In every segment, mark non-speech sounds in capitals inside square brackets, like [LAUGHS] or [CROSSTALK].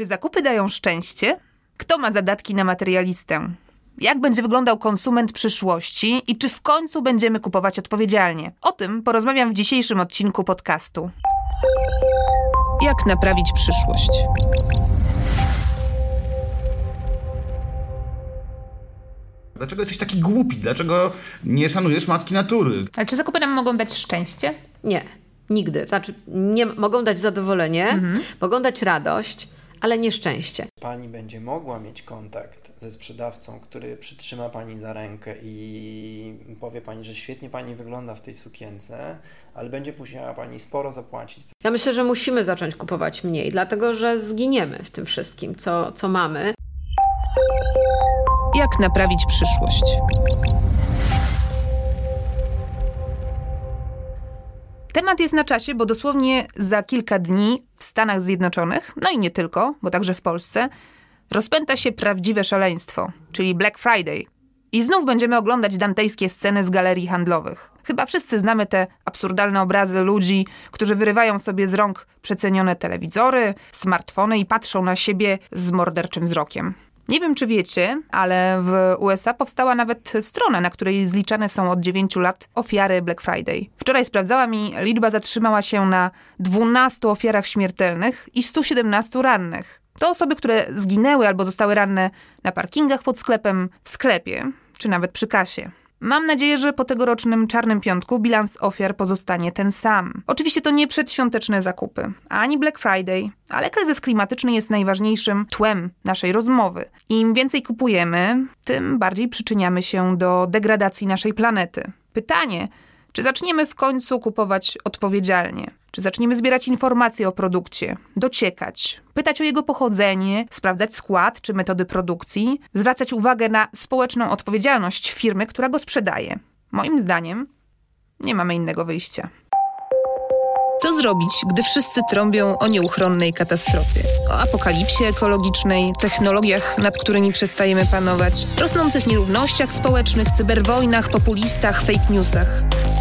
Czy zakupy dają szczęście? Kto ma zadatki na materialistę? Jak będzie wyglądał konsument przyszłości i czy w końcu będziemy kupować odpowiedzialnie? O tym porozmawiam w dzisiejszym odcinku podcastu. Jak naprawić przyszłość? Dlaczego jesteś taki głupi? Dlaczego nie szanujesz matki natury? Ale czy zakupy nam mogą dać szczęście? Nie, nigdy. Znaczy, nie, mogą dać zadowolenie, mhm. mogą dać radość, ale nie szczęście. Pani będzie mogła mieć kontakt ze sprzedawcą, który przytrzyma Pani za rękę i powie Pani, że świetnie Pani wygląda w tej sukience, ale będzie musiała Pani sporo zapłacić. Ja myślę, że musimy zacząć kupować mniej, dlatego że zginiemy w tym wszystkim, co, co mamy. Jak naprawić przyszłość? Temat jest na czasie, bo dosłownie za kilka dni w Stanach Zjednoczonych, no i nie tylko, bo także w Polsce, rozpęta się prawdziwe szaleństwo, czyli Black Friday. I znów będziemy oglądać dantejskie sceny z galerii handlowych. Chyba wszyscy znamy te absurdalne obrazy ludzi, którzy wyrywają sobie z rąk przecenione telewizory, smartfony i patrzą na siebie z morderczym wzrokiem. Nie wiem, czy wiecie, ale w USA powstała nawet strona, na której zliczane są od 9 lat ofiary Black Friday. Wczoraj sprawdzałam i liczba zatrzymała się na 12 ofiarach śmiertelnych i 117 rannych. To osoby, które zginęły albo zostały ranne na parkingach pod sklepem, w sklepie, czy nawet przy kasie. Mam nadzieję, że po tegorocznym Czarnym Piątku bilans ofiar pozostanie ten sam. Oczywiście to nie przedświąteczne zakupy, ani Black Friday, ale kryzys klimatyczny jest najważniejszym tłem naszej rozmowy. Im więcej kupujemy, tym bardziej przyczyniamy się do degradacji naszej planety. Pytanie, czy zaczniemy w końcu kupować odpowiedzialnie? Czy zaczniemy zbierać informacje o produkcie, dociekać, pytać o jego pochodzenie, sprawdzać skład czy metody produkcji, zwracać uwagę na społeczną odpowiedzialność firmy, która go sprzedaje? Moim zdaniem nie mamy innego wyjścia. Co zrobić, gdy wszyscy trąbią o nieuchronnej katastrofie? O apokalipsie ekologicznej, technologiach, nad którymi przestajemy panować, rosnących nierównościach społecznych, cyberwojnach, populistach, fake newsach.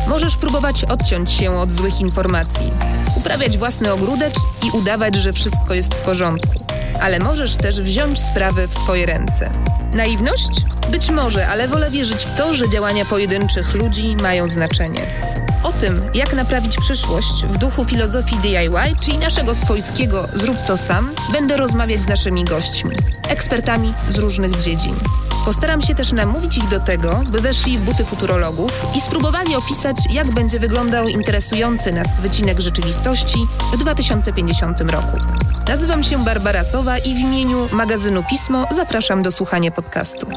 Możesz próbować odciąć się od złych informacji, uprawiać własny ogródek i udawać, że wszystko jest w porządku. Ale możesz też wziąć sprawy w swoje ręce. Naiwność? Być może, ale wolę wierzyć w to, że działania pojedynczych ludzi mają znaczenie. O tym, jak naprawić przyszłość w duchu filozofii DIY, czyli naszego swojskiego zrób to sam, będę rozmawiać z naszymi gośćmi, ekspertami z różnych dziedzin. Postaram się też namówić ich do tego, by weszli w buty futurologów i spróbowali opisać, jak będzie wyglądał interesujący nas wycinek rzeczywistości w 2050 roku. Nazywam się Barbara Sowa i w imieniu magazynu Pismo zapraszam do słuchania podcastu.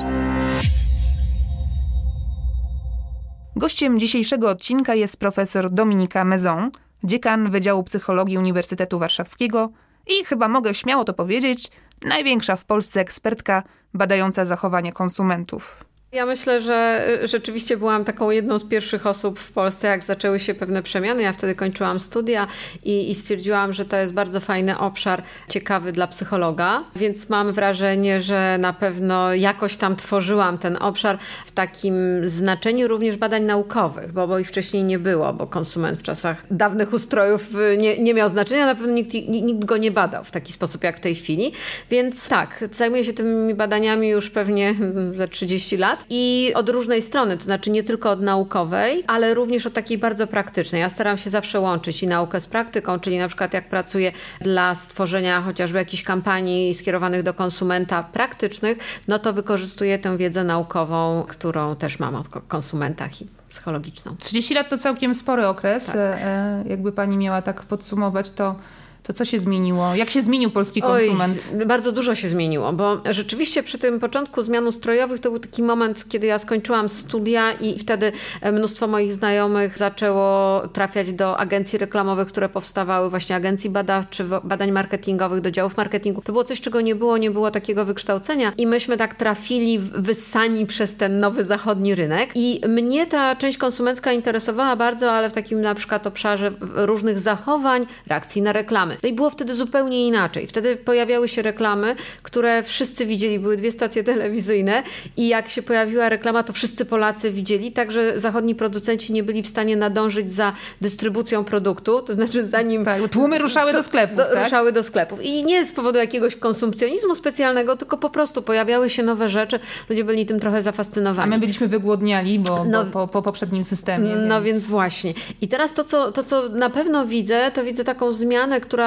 Gościem dzisiejszego odcinka jest profesor Dominika Mezon, dziekan Wydziału Psychologii Uniwersytetu Warszawskiego i chyba mogę śmiało to powiedzieć, największa w Polsce ekspertka badająca zachowanie konsumentów. Ja myślę, że y, rzeczywiście byłam taką jedną z pierwszych osób w Polsce, jak zaczęły się pewne przemiany. Ja wtedy kończyłam studia i, i, stwierdziłam, że to jest bardzo fajny obszar, ciekawy dla psychologa, więc mam wrażenie, że na pewno jakoś tam tworzyłam ten obszar w takim znaczeniu również badań naukowych, bo, bo ich wcześniej nie było, bo konsument w czasach dawnych ustrojów y, nie, nie miał znaczenia, na pewno nikt, nikt go nie badał w taki sposób jak w tej chwili. Więc tak, zajmuję się tymi badaniami już pewnie za 30 lat i od różnej strony, to znaczy nie tylko od naukowej, ale również od takiej bardzo praktycznej. Ja staram się zawsze łączyć i naukę z praktyką, czyli na przykład jak pracuję dla stworzenia chociażby jakichś kampanii skierowanych do konsumenta praktycznych, no to wykorzystuję tę wiedzę naukową, którą też mam o konsumentach i psychologiczną. 30 lat to całkiem spory okres. Tak. E, jakby pani miała tak podsumować, to to co się zmieniło? Jak się zmienił polski konsument? Oj, bardzo dużo się zmieniło, bo rzeczywiście przy tym początku zmian ustrojowych to był taki moment, kiedy ja skończyłam studia i wtedy e, mnóstwo moich znajomych zaczęło trafiać do agencji reklamowych, które powstawały, właśnie agencji badawczych, badań marketingowych, do działów marketingu. To było coś, czego nie było, nie było takiego wykształcenia i myśmy tak trafili wyssani przez ten nowy zachodni rynek i mnie ta część konsumencka interesowała bardzo, ale w takim na przykład obszarze różnych zachowań, reakcji na reklamy reklamy. No i było wtedy zupełnie inaczej. Wtedy pojawiały się reklamy, które wszyscy widzieli, były dwie stacje telewizyjne i jak się pojawiła reklama, to wszyscy Polacy widzieli, także zachodni producenci nie byli w stanie nadążyć za dystrybucją produktu, to znaczy zanim... Tak, tłumy ruszały do sklepów, do, tak? Ruszały do sklepów. I nie z powodu jakiegoś konsumpcjonizmu specjalnego, tylko po prostu pojawiały się nowe rzeczy, ludzie byli tym trochę zafascynowani. A my byliśmy wygłodniali, bo, no, bo po, po, poprzednim systemie. No więc... więc właśnie. I teraz to co, to, co na pewno widzę, to widzę taką zmianę, która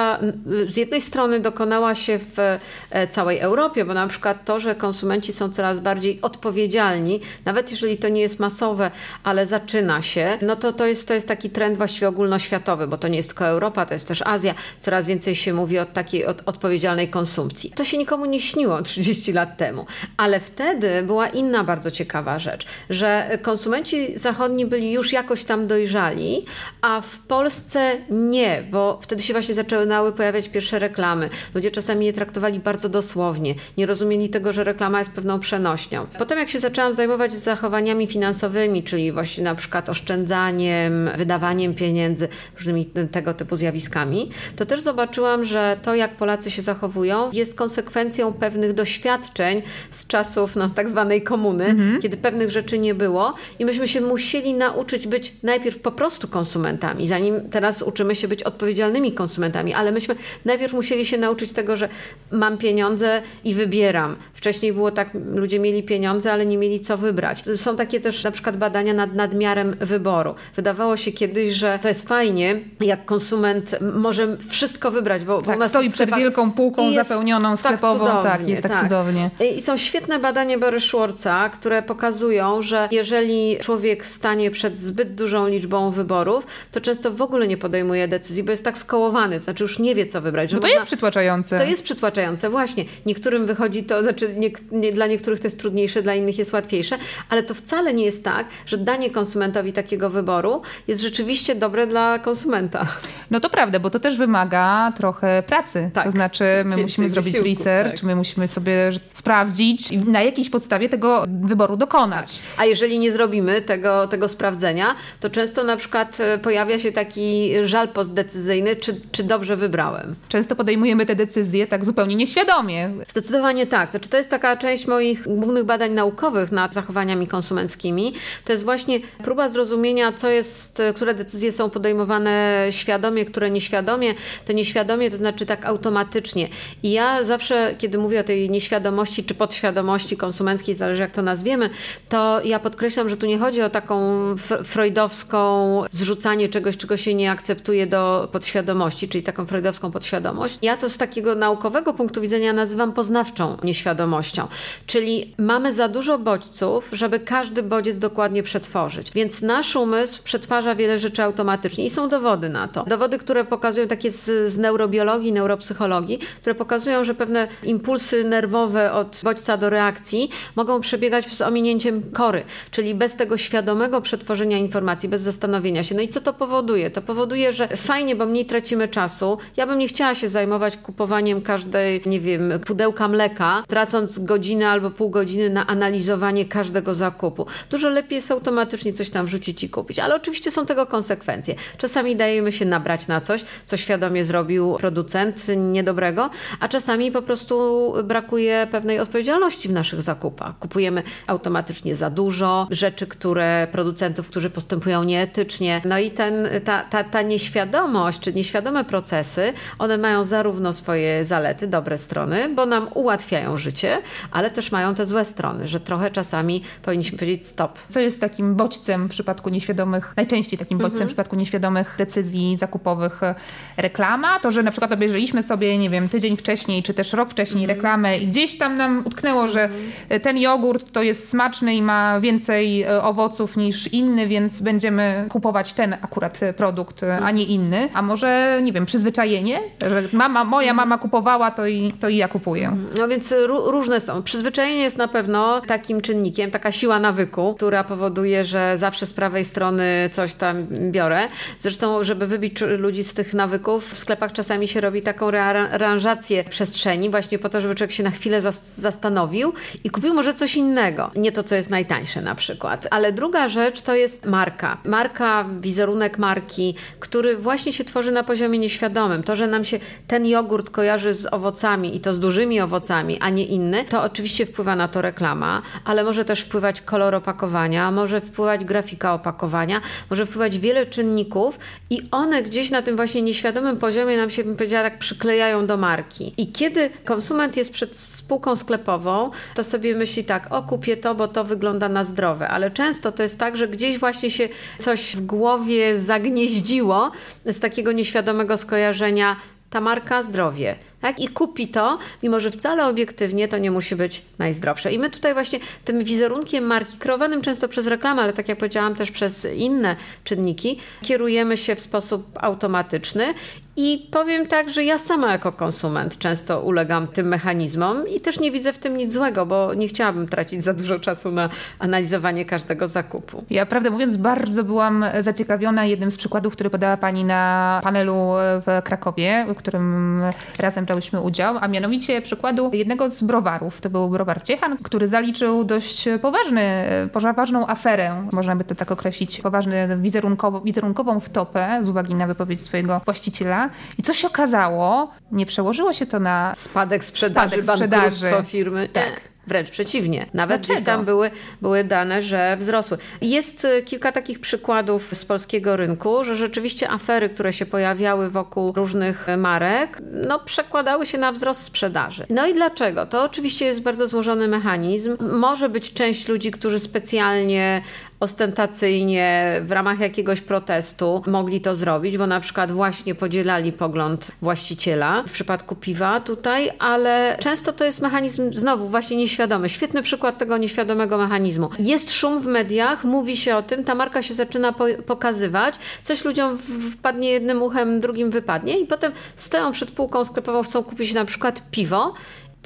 z jednej strony dokonała się w e, całej Europie, bo na przykład to, że konsumenci są coraz bardziej odpowiedzialni, nawet jeżeli to nie jest masowe, ale zaczyna się, no to to jest, to jest taki trend właściwie ogólnoświatowy, bo to nie jest tylko Europa, to jest też Azja. Coraz więcej się mówi o takiej od, odpowiedzialnej konsumpcji. To się nikomu nie śniło 30 lat temu, ale wtedy była inna bardzo ciekawa rzecz, że konsumenci zachodni byli już jakoś tam dojrzali, a w Polsce nie, bo wtedy się właśnie zaczęły pojawiać pierwsze reklamy. Ludzie czasami je traktowali bardzo dosłownie, nie rozumieli tego, że reklama jest pewną przenośnią. Potem jak się zaczęłam zajmować zachowaniami finansowymi, czyli właśnie na przykład oszczędzaniem, wydawaniem pieniędzy, różnymi tego typu zjawiskami, to też zobaczyłam, że to jak Polacy się zachowują jest konsekwencją pewnych doświadczeń z czasów no, tak zwanej komuny, mhm. kiedy pewnych rzeczy nie było i myśmy się musieli nauczyć być najpierw po prostu konsumentami, zanim teraz uczymy się być odpowiedzialnymi konsumentami, ale myśmy najpierw musieli się nauczyć tego, że mam pieniądze i wybieram. Wcześniej było tak, ludzie mieli pieniądze, ale nie mieli co wybrać. Są takie też na przykład badania nad nadmiarem wyboru. Wydawało się kiedyś, że to jest fajnie, jak konsument może wszystko wybrać, bo, tak, nas stoi przed wielką półką zapełnioną tak sklepową, tak, cudownie, tak, jest tak, tak, cudownie. I są świetne badania Bory Schwartza, które pokazują, że jeżeli człowiek stanie przed zbyt dużą liczbą wyborów, to często w ogóle nie podejmuje decyzji, bo jest tak skołowany, to znaczy już nie wie, co wybrać. Że no to można... jest przytłaczające. To jest przytłaczające, właśnie. Niektórym wychodzi to, znaczy nie, nie, dla niektórych to jest trudniejsze, dla innych jest łatwiejsze, ale to wcale nie jest tak, że danie konsumentowi takiego wyboru jest rzeczywiście dobre dla konsumenta. No to prawda, bo to też wymaga trochę pracy. Tak. To znaczy my Więcej musimy zrobić wysiłku, research, tak. my musimy sobie sprawdzić i na jakiejś podstawie tego wyboru dokonać. Tak. A jeżeli nie zrobimy tego, tego sprawdzenia, to często na przykład e, pojawia się taki żal postdecyzyjny, czy, czy dobrze wybrałem. Często podejmujemy te decyzje tak zupełnie nieświadomie. Zdecydowanie tak. Znaczy, to jest taka część moich głównych badań naukowych nad zachowaniami konsumenckimi. To jest właśnie próba zrozumienia, co jest, które decyzje są podejmowane świadomie, które nieświadomie. To nieświadomie to znaczy tak automatycznie. I ja zawsze, kiedy mówię o tej nieświadomości czy podświadomości konsumenckiej, zależy jak to nazwiemy, to ja podkreślam, że tu nie chodzi o taką freudowską zrzucanie czegoś, czego się nie akceptuje do podświadomości, czyli taką freudowską podświadomość. Ja to z takiego naukowego punktu widzenia nazywam poznawczą nieświadomością. Czyli mamy za dużo bodźców, żeby każdy bodziec dokładnie przetworzyć. Więc nasz umysł przetwarza wiele rzeczy automatycznie i są dowody na to. Dowody, które pokazują takie z, z neurobiologii, neuropsychologii, które pokazują, że pewne impulsy nerwowe od bodźca do reakcji mogą przebiegać z ominięciem kory, czyli bez tego świadomego przetworzenia informacji, bez zastanowienia się. No i co to powoduje? To powoduje, że fajnie, bo mniej tracimy czasu. Ja bym nie chciała się zajmować kupowaniem każdej, nie wiem, pudełka mleka, tracąc godzinę albo pół godziny na analizowanie każdego zakupu. Dużo lepiej jest automatycznie coś tam wrzucić i kupić, ale oczywiście są tego konsekwencje. Czasami dajemy się nabrać na coś, co świadomie zrobił producent niedobrego, a czasami po prostu brakuje pewnej odpowiedzialności w naszych zakupach. Kupujemy automatycznie za dużo rzeczy, które producentów, którzy postępują nieetycznie. No i ten, ta, ta, ta nieświadomość, czy nieświadome procesy, one mają zarówno swoje zalety, dobre strony, bo nam ułatwiają życie, ale też mają te złe strony, że trochę czasami powinniśmy powiedzieć stop. Co jest takim bodźcem w przypadku nieświadomych, najczęściej takim bodźcem mhm. w przypadku nieświadomych decyzji zakupowych reklama? To, że na przykład obejrzeliśmy sobie, nie wiem, tydzień wcześniej, czy też rok wcześniej mhm. reklamę i gdzieś tam nam utknęło, że mhm. ten jogurt to jest smaczny i ma więcej e, owoców niż inny, więc będziemy kupować ten akurat produkt, a nie inny. A może, nie wiem, przyzwyczajenie, że mama, moja mama kupowała, to i, to i ja kupuję. No więc różne są. Przyzwyczajenie jest na pewno takim czynnikiem, taka siła nawyku, która powoduje, że zawsze z prawej strony coś tam biorę. Zresztą, żeby wybić ludzi z tych nawyków, w sklepach czasami się robi taką rearanżację przestrzeni, właśnie po to, żeby człowiek się na chwilę zastanowił i kupił może coś innego. Nie to, co jest najtańsze na przykład. Ale druga rzecz to jest marka. Marka, wizerunek marki, który właśnie się tworzy na poziomie nieświadomym to, że nam się ten jogurt kojarzy z owocami i to z dużymi owocami, a nie inny, to oczywiście wpływa na to reklama, ale może też wpływać kolor opakowania, może wpływać grafika opakowania, może wpływać wiele czynników i one gdzieś na tym właśnie nieświadomym poziomie nam się, bym powiedziała, tak przyklejają do marki. I kiedy konsument jest przed spółką sklepową, to sobie myśli tak, o kupię to, bo to wygląda na zdrowe, ale często to jest tak, że gdzieś właśnie się coś w głowie zagnieździło z takiego nieświadomego skojarzenia ta marka zdrowie tak? I kupi to, mimo że wcale obiektywnie to nie musi być najzdrowsze. I my tutaj właśnie tym wizerunkiem marki, kreowanym często przez reklamę, ale tak jak powiedziałam też przez inne czynniki, kierujemy się w sposób automatyczny i powiem tak, że ja sama jako konsument często ulegam tym mechanizmom i też nie widzę w tym nic złego, bo nie chciałabym tracić za dużo czasu na analizowanie każdego zakupu. Ja prawdę mówiąc bardzo byłam zaciekawiona jednym z przykładów, który podała Pani na panelu w Krakowie, w którym razem brałyśmy udział, a mianowicie przykładu jednego z browarów. To był browar Ciechan, który zaliczył dość poważny, poważną aferę, można by to tak określić, poważny wizerunkowo, wizerunkową wtopę z uwagi na wypowiedź swojego właściciela. I co się okazało, nie przełożyło się to na spadek sprzedaży, spadek sprzedaży. firmy. Tak. Wręcz przeciwnie. Nawet Dlaczego? gdzieś tam były, były dane, że wzrosły. Jest e, kilka takich przykładów z polskiego rynku, że rzeczywiście afery, które się pojawiały wokół różnych marek, no przekładały się na wzrost sprzedaży. No i dlaczego? To oczywiście jest bardzo złożony mechanizm. Może być część ludzi, którzy specjalnie ostentacyjnie w ramach jakiegoś protestu mogli to zrobić, bo na przykład właśnie podzielali pogląd właściciela w przypadku piwa tutaj, ale często to jest mechanizm znowu właśnie nieświadomy. Świetny przykład tego nieświadomego mechanizmu. Jest szum w mediach, mówi się o tym, ta marka się zaczyna po pokazywać, coś ludziom wpadnie jednym uchem, drugim wypadnie i potem stoją przed półką sklepową, chcą kupić na przykład piwo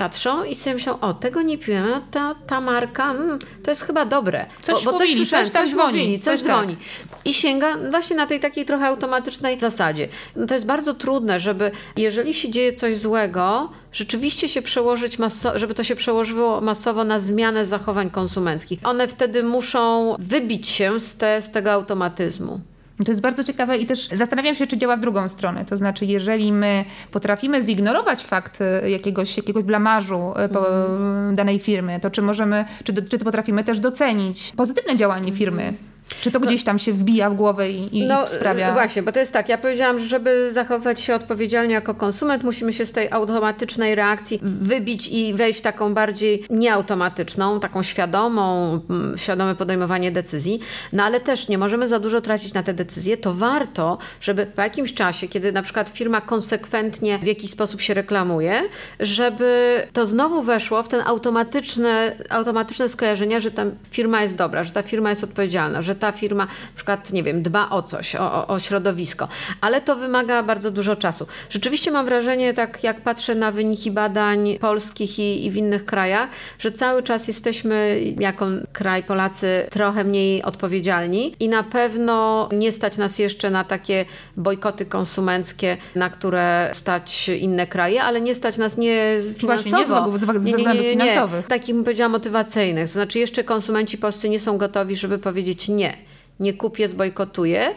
patrzą i sobie myślą, o, tego nie piłem, ta, ta marka, mm, to jest chyba dobre. Coś bo, bo mówili, coś, coś, coś dzwoni. Mówili, coś, coś tak. dzwoni. I sięga właśnie na tej takiej trochę automatycznej zasadzie. No to jest bardzo trudne, żeby jeżeli się dzieje coś złego, rzeczywiście się przełożyć, żeby to się przełożyło masowo na zmianę zachowań konsumenckich. One wtedy muszą wybić się z, te, z tego automatyzmu. To jest bardzo ciekawe i też zastanawiam się, czy działa w drugą stronę. To znaczy, jeżeli my potrafimy zignorować fakt e, jakiegoś, jakiegoś blamażu e, mm. danej firmy, to czy możemy, czy, czy potrafimy też docenić pozytywne działanie firmy? Czy to gdzieś tam się wbija w głowę i, i no, sprawia? Właśnie, bo to jest tak, ja powiedziałam, że żeby zachować się odpowiedzialnie jako konsument, musimy się z tej automatycznej reakcji wybić i wejść w taką bardziej nieautomatyczną, taką świadomą, mm, świadome podejmowanie decyzji. No ale też nie możemy za dużo tracić na te decyzje. To warto, żeby po jakimś czasie, kiedy na przykład firma konsekwentnie w jakiś sposób się reklamuje, żeby to znowu weszło w ten automatyczne, automatyczne skojarzenia, że ta firma jest dobra, że ta firma jest odpowiedzialna, że ta firma na przykład, nie wiem, dba o coś, o, o środowisko, ale to wymaga bardzo dużo czasu. Rzeczywiście mam wrażenie, tak jak patrzę na wyniki badań polskich i, i w innych krajach, że cały czas jesteśmy jako kraj Polacy trochę mniej odpowiedzialni i na pewno nie stać nas jeszcze na takie bojkoty konsumenckie, na które stać inne kraje, ale nie stać nas nie finansowo. Właśnie, nie z względów finansowych. Takich bym powiedziała motywacyjnych. To znaczy jeszcze konsumenci polscy nie są gotowi, żeby powiedzieć nie it. Nie kupię, zbojkotuję,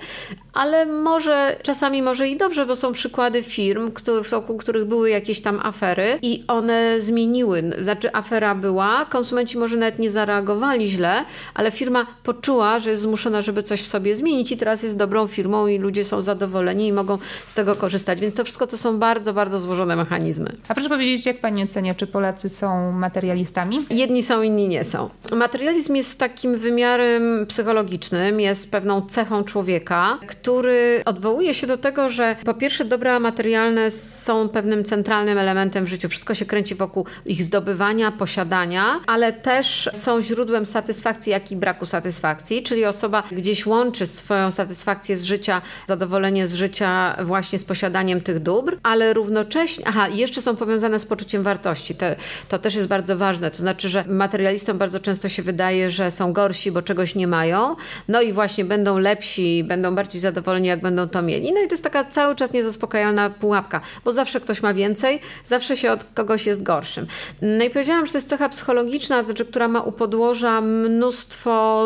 ale może czasami może i dobrze, bo są przykłady firm, w wokół których były jakieś tam afery i one zmieniły. Znaczy afera była, konsumenci może nawet nie zareagowali źle, ale firma poczuła, że jest zmuszona, żeby coś w sobie zmienić i teraz jest dobrą firmą i ludzie są zadowoleni i mogą z tego korzystać. Więc to wszystko to są bardzo, bardzo złożone mechanizmy. A proszę powiedzieć, jak pani ocenia, czy Polacy są materialistami? Jedni są, inni nie są. Materializm jest takim wymiarem psychologicznym, jest pewną cechą człowieka, który odwołuje się do tego, że po pierwsze dobra materialne są pewnym centralnym elementem w życiu. Wszystko się kręci wokół ich zdobywania, posiadania, ale też są źródłem satysfakcji, jak i braku satysfakcji, czyli osoba gdzieś łączy swoją satysfakcję z życia, zadowolenie z życia właśnie z posiadaniem tych dóbr, ale równocześnie, aha, jeszcze są powiązane z poczuciem wartości. To, to też jest bardzo ważne. To znaczy, że materialistom bardzo często się wydaje, że są gorsi, bo czegoś nie mają. No i właśnie właśnie będą lepsi, będą bardziej zadowoleni, jak będą to mieli. No i to jest taka cały czas niezaspokajalna pułapka, bo zawsze ktoś ma więcej, zawsze się od kogoś jest gorszym. No i powiedziałam, że to jest cecha psychologiczna, znaczy, która ma u podłoża mnóstwo,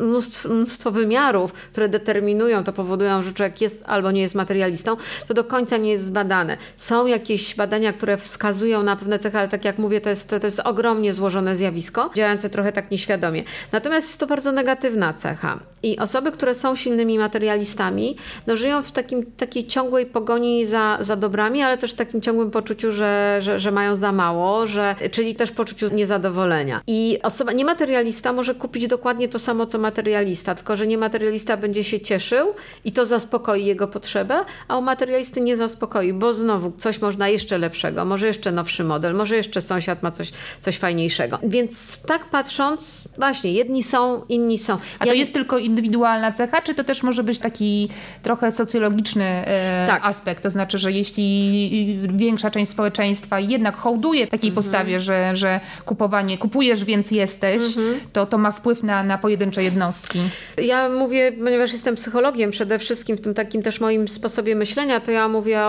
mnóstwo, mnóstwo wymiarów, które determinują, to powodują, że człowiek jest albo nie jest materialistą, to do końca nie jest zbadane. Są jakieś badania, które wskazują na pewne cechy, ale tak jak mówię, to jest, to, to jest ogromnie złożone zjawisko, działające trochę tak nieświadomie. Natomiast jest to bardzo negatywna cecha. Osoby, które są silnymi materialistami, no żyją w takim, takiej ciągłej pogoni za, za dobrami, ale też w takim ciągłym poczuciu, że, że, że mają za mało, że, czyli też poczuciu niezadowolenia. I osoba niematerialista może kupić dokładnie to samo, co materialista, tylko że niematerialista będzie się cieszył i to zaspokoi jego potrzebę, a u materialisty nie zaspokoi, bo znowu coś można jeszcze lepszego, może jeszcze nowszy model, może jeszcze sąsiad ma coś, coś fajniejszego. Więc tak patrząc, właśnie, jedni są, inni są. A ja to jest tylko indywidualna cecha, czy to też może być taki trochę socjologiczny e, Tak. aspekt? To znaczy, że jeśli większa część społeczeństwa jednak hołduje takiej postawie, że, że kupowanie, kupujesz, więc jesteś, to to ma wpływ na, na pojedyncze jednostki. Ja mówię, ponieważ jestem psychologiem przede wszystkim w tym takim też moim sposobie myślenia, to ja mówię,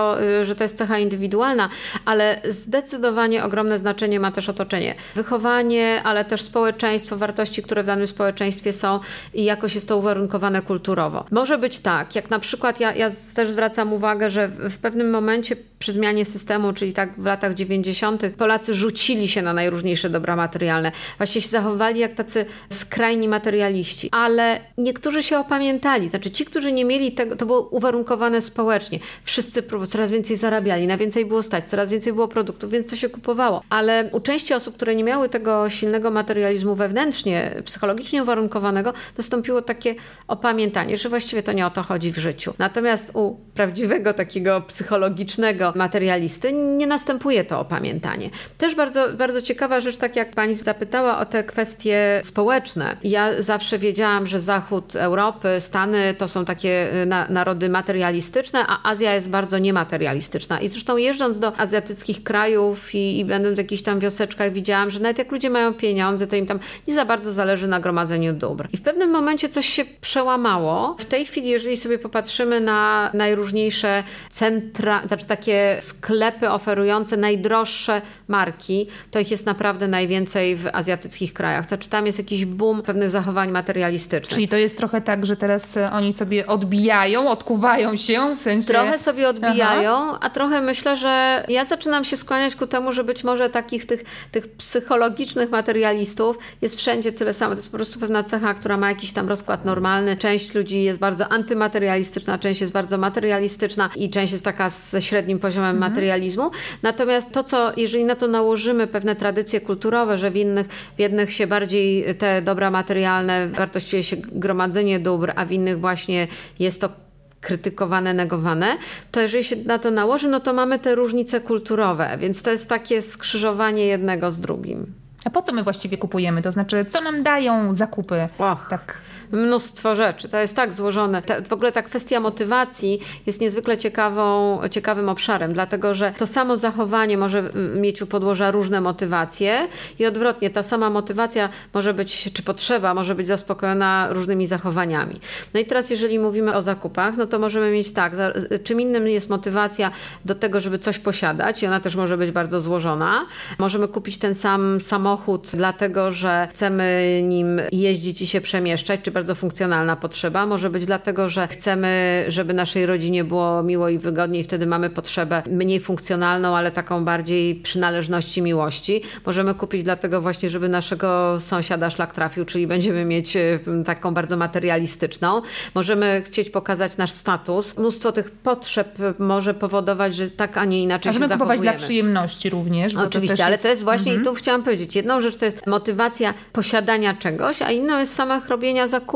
y, że to jest cecha indywidualna, ale zdecydowanie ogromne znaczenie ma też otoczenie. Wychowanie, ale też społeczeństwo, wartości, które w danym społeczeństwie są i jakoś jest to uwarunkowane kulturowo. Może być tak, jak na przykład ja, ja też zwracam uwagę, że w, pewnym momencie przy zmianie systemu, czyli tak w latach 90., Polacy rzucili się na najróżniejsze dobra materialne. Właśnie się zachowywali jak tacy skrajni materialiści. Ale niektórzy się opamiętali. Znaczy ci, którzy nie mieli tego, to było uwarunkowane społecznie. Wszyscy coraz więcej zarabiali, na więcej było stać, coraz więcej było produktów, więc to się kupowało. Ale u części osób, które nie miały tego silnego materializmu wewnętrznie, psychologicznie uwarunkowanego, nastąpiło takie opamiętanie, że właściwie to nie o to chodzi w życiu. Natomiast u prawdziwego takiego psychologicznego materialisty nie następuje to opamiętanie. Też bardzo, bardzo ciekawa rzecz, tak jak pani zapytała o te kwestie społeczne. Ja zawsze wiedziałam, że Zachód Europy, Stany to są takie y, na, narody materialistyczne, a Azja jest bardzo niematerialistyczna. I zresztą jeżdżąc do azjatyckich krajów i, i będąc w jakichś tam wioseczkach, widziałam, że nawet jak ludzie mają pieniądze, to im tam nie za bardzo zależy na gromadzeniu dóbr. I w pewnym momencie coś się przełamało. W tej chwili, jeżeli sobie popatrzymy na najróżniejsze centra, znaczy takie sklepy oferujące najdroższe marki, to ich jest naprawdę najwięcej w azjatyckich krajach. Znaczy tam jest jakiś boom pewnych zachowań materialistycznych. Czyli to jest trochę tak, że teraz e, oni sobie odbijają, odkuwają się, w sensie... Trochę sobie odbijają, a trochę myślę, że ja zaczynam się skłaniać ku temu, że być może takich tych, tych psychologicznych materialistów jest wszędzie tyle samo. To jest po prostu pewna cecha, która ma jakiś tam rozkład normalny. Część ludzi jest bardzo antymaterialistyczna, część jest bardzo materialistyczna i część jest taka ze średnim poziomem materializmu. Natomiast to, co jeżeli na to nałożymy pewne tradycje kulturowe, że w innych, w jednych się bardziej te dobra materialne wartościuje się gromadzenie dóbr, a w innych właśnie jest to krytykowane, negowane, to jeżeli się na to nałoży, no to mamy te różnice kulturowe, więc to jest takie skrzyżowanie jednego z drugim. A po co my właściwie kupujemy? To znaczy, co nam dają zakupy? Och. Tak. Mnóstwo rzeczy. To jest tak złożone. Ta, w ogóle ta kwestia motywacji jest niezwykle ciekawą, ciekawym obszarem, dlatego że to samo zachowanie może mieć u podłoża różne motywacje i odwrotnie, ta sama motywacja może być, czy potrzeba może być zaspokojona różnymi zachowaniami. No i teraz, jeżeli mówimy o zakupach, no to możemy mieć tak, czym innym jest motywacja do tego, żeby coś posiadać i ona też może być bardzo złożona. Możemy kupić ten sam samochód, dlatego że chcemy nim jeździć i się przemieszczać, czy bardzo funkcjonalna potrzeba. Może być dlatego, że chcemy, żeby naszej rodzinie było miło i wygodniej, wtedy mamy potrzebę mniej funkcjonalną, ale taką bardziej przynależności, miłości. Możemy kupić dlatego właśnie, żeby naszego sąsiada szlak trafił, czyli będziemy mieć e, taką bardzo materialistyczną. Możemy chcieć pokazać nasz status. Mnóstwo tych potrzeb może powodować, że tak, a nie inaczej Możemy się kupować dla przyjemności również. to Oczywiście, też ale to jest właśnie, i tu chciałam powiedzieć, jedną rzecz to jest motywacja posiadania czegoś, a inną jest samych robienia zakupów.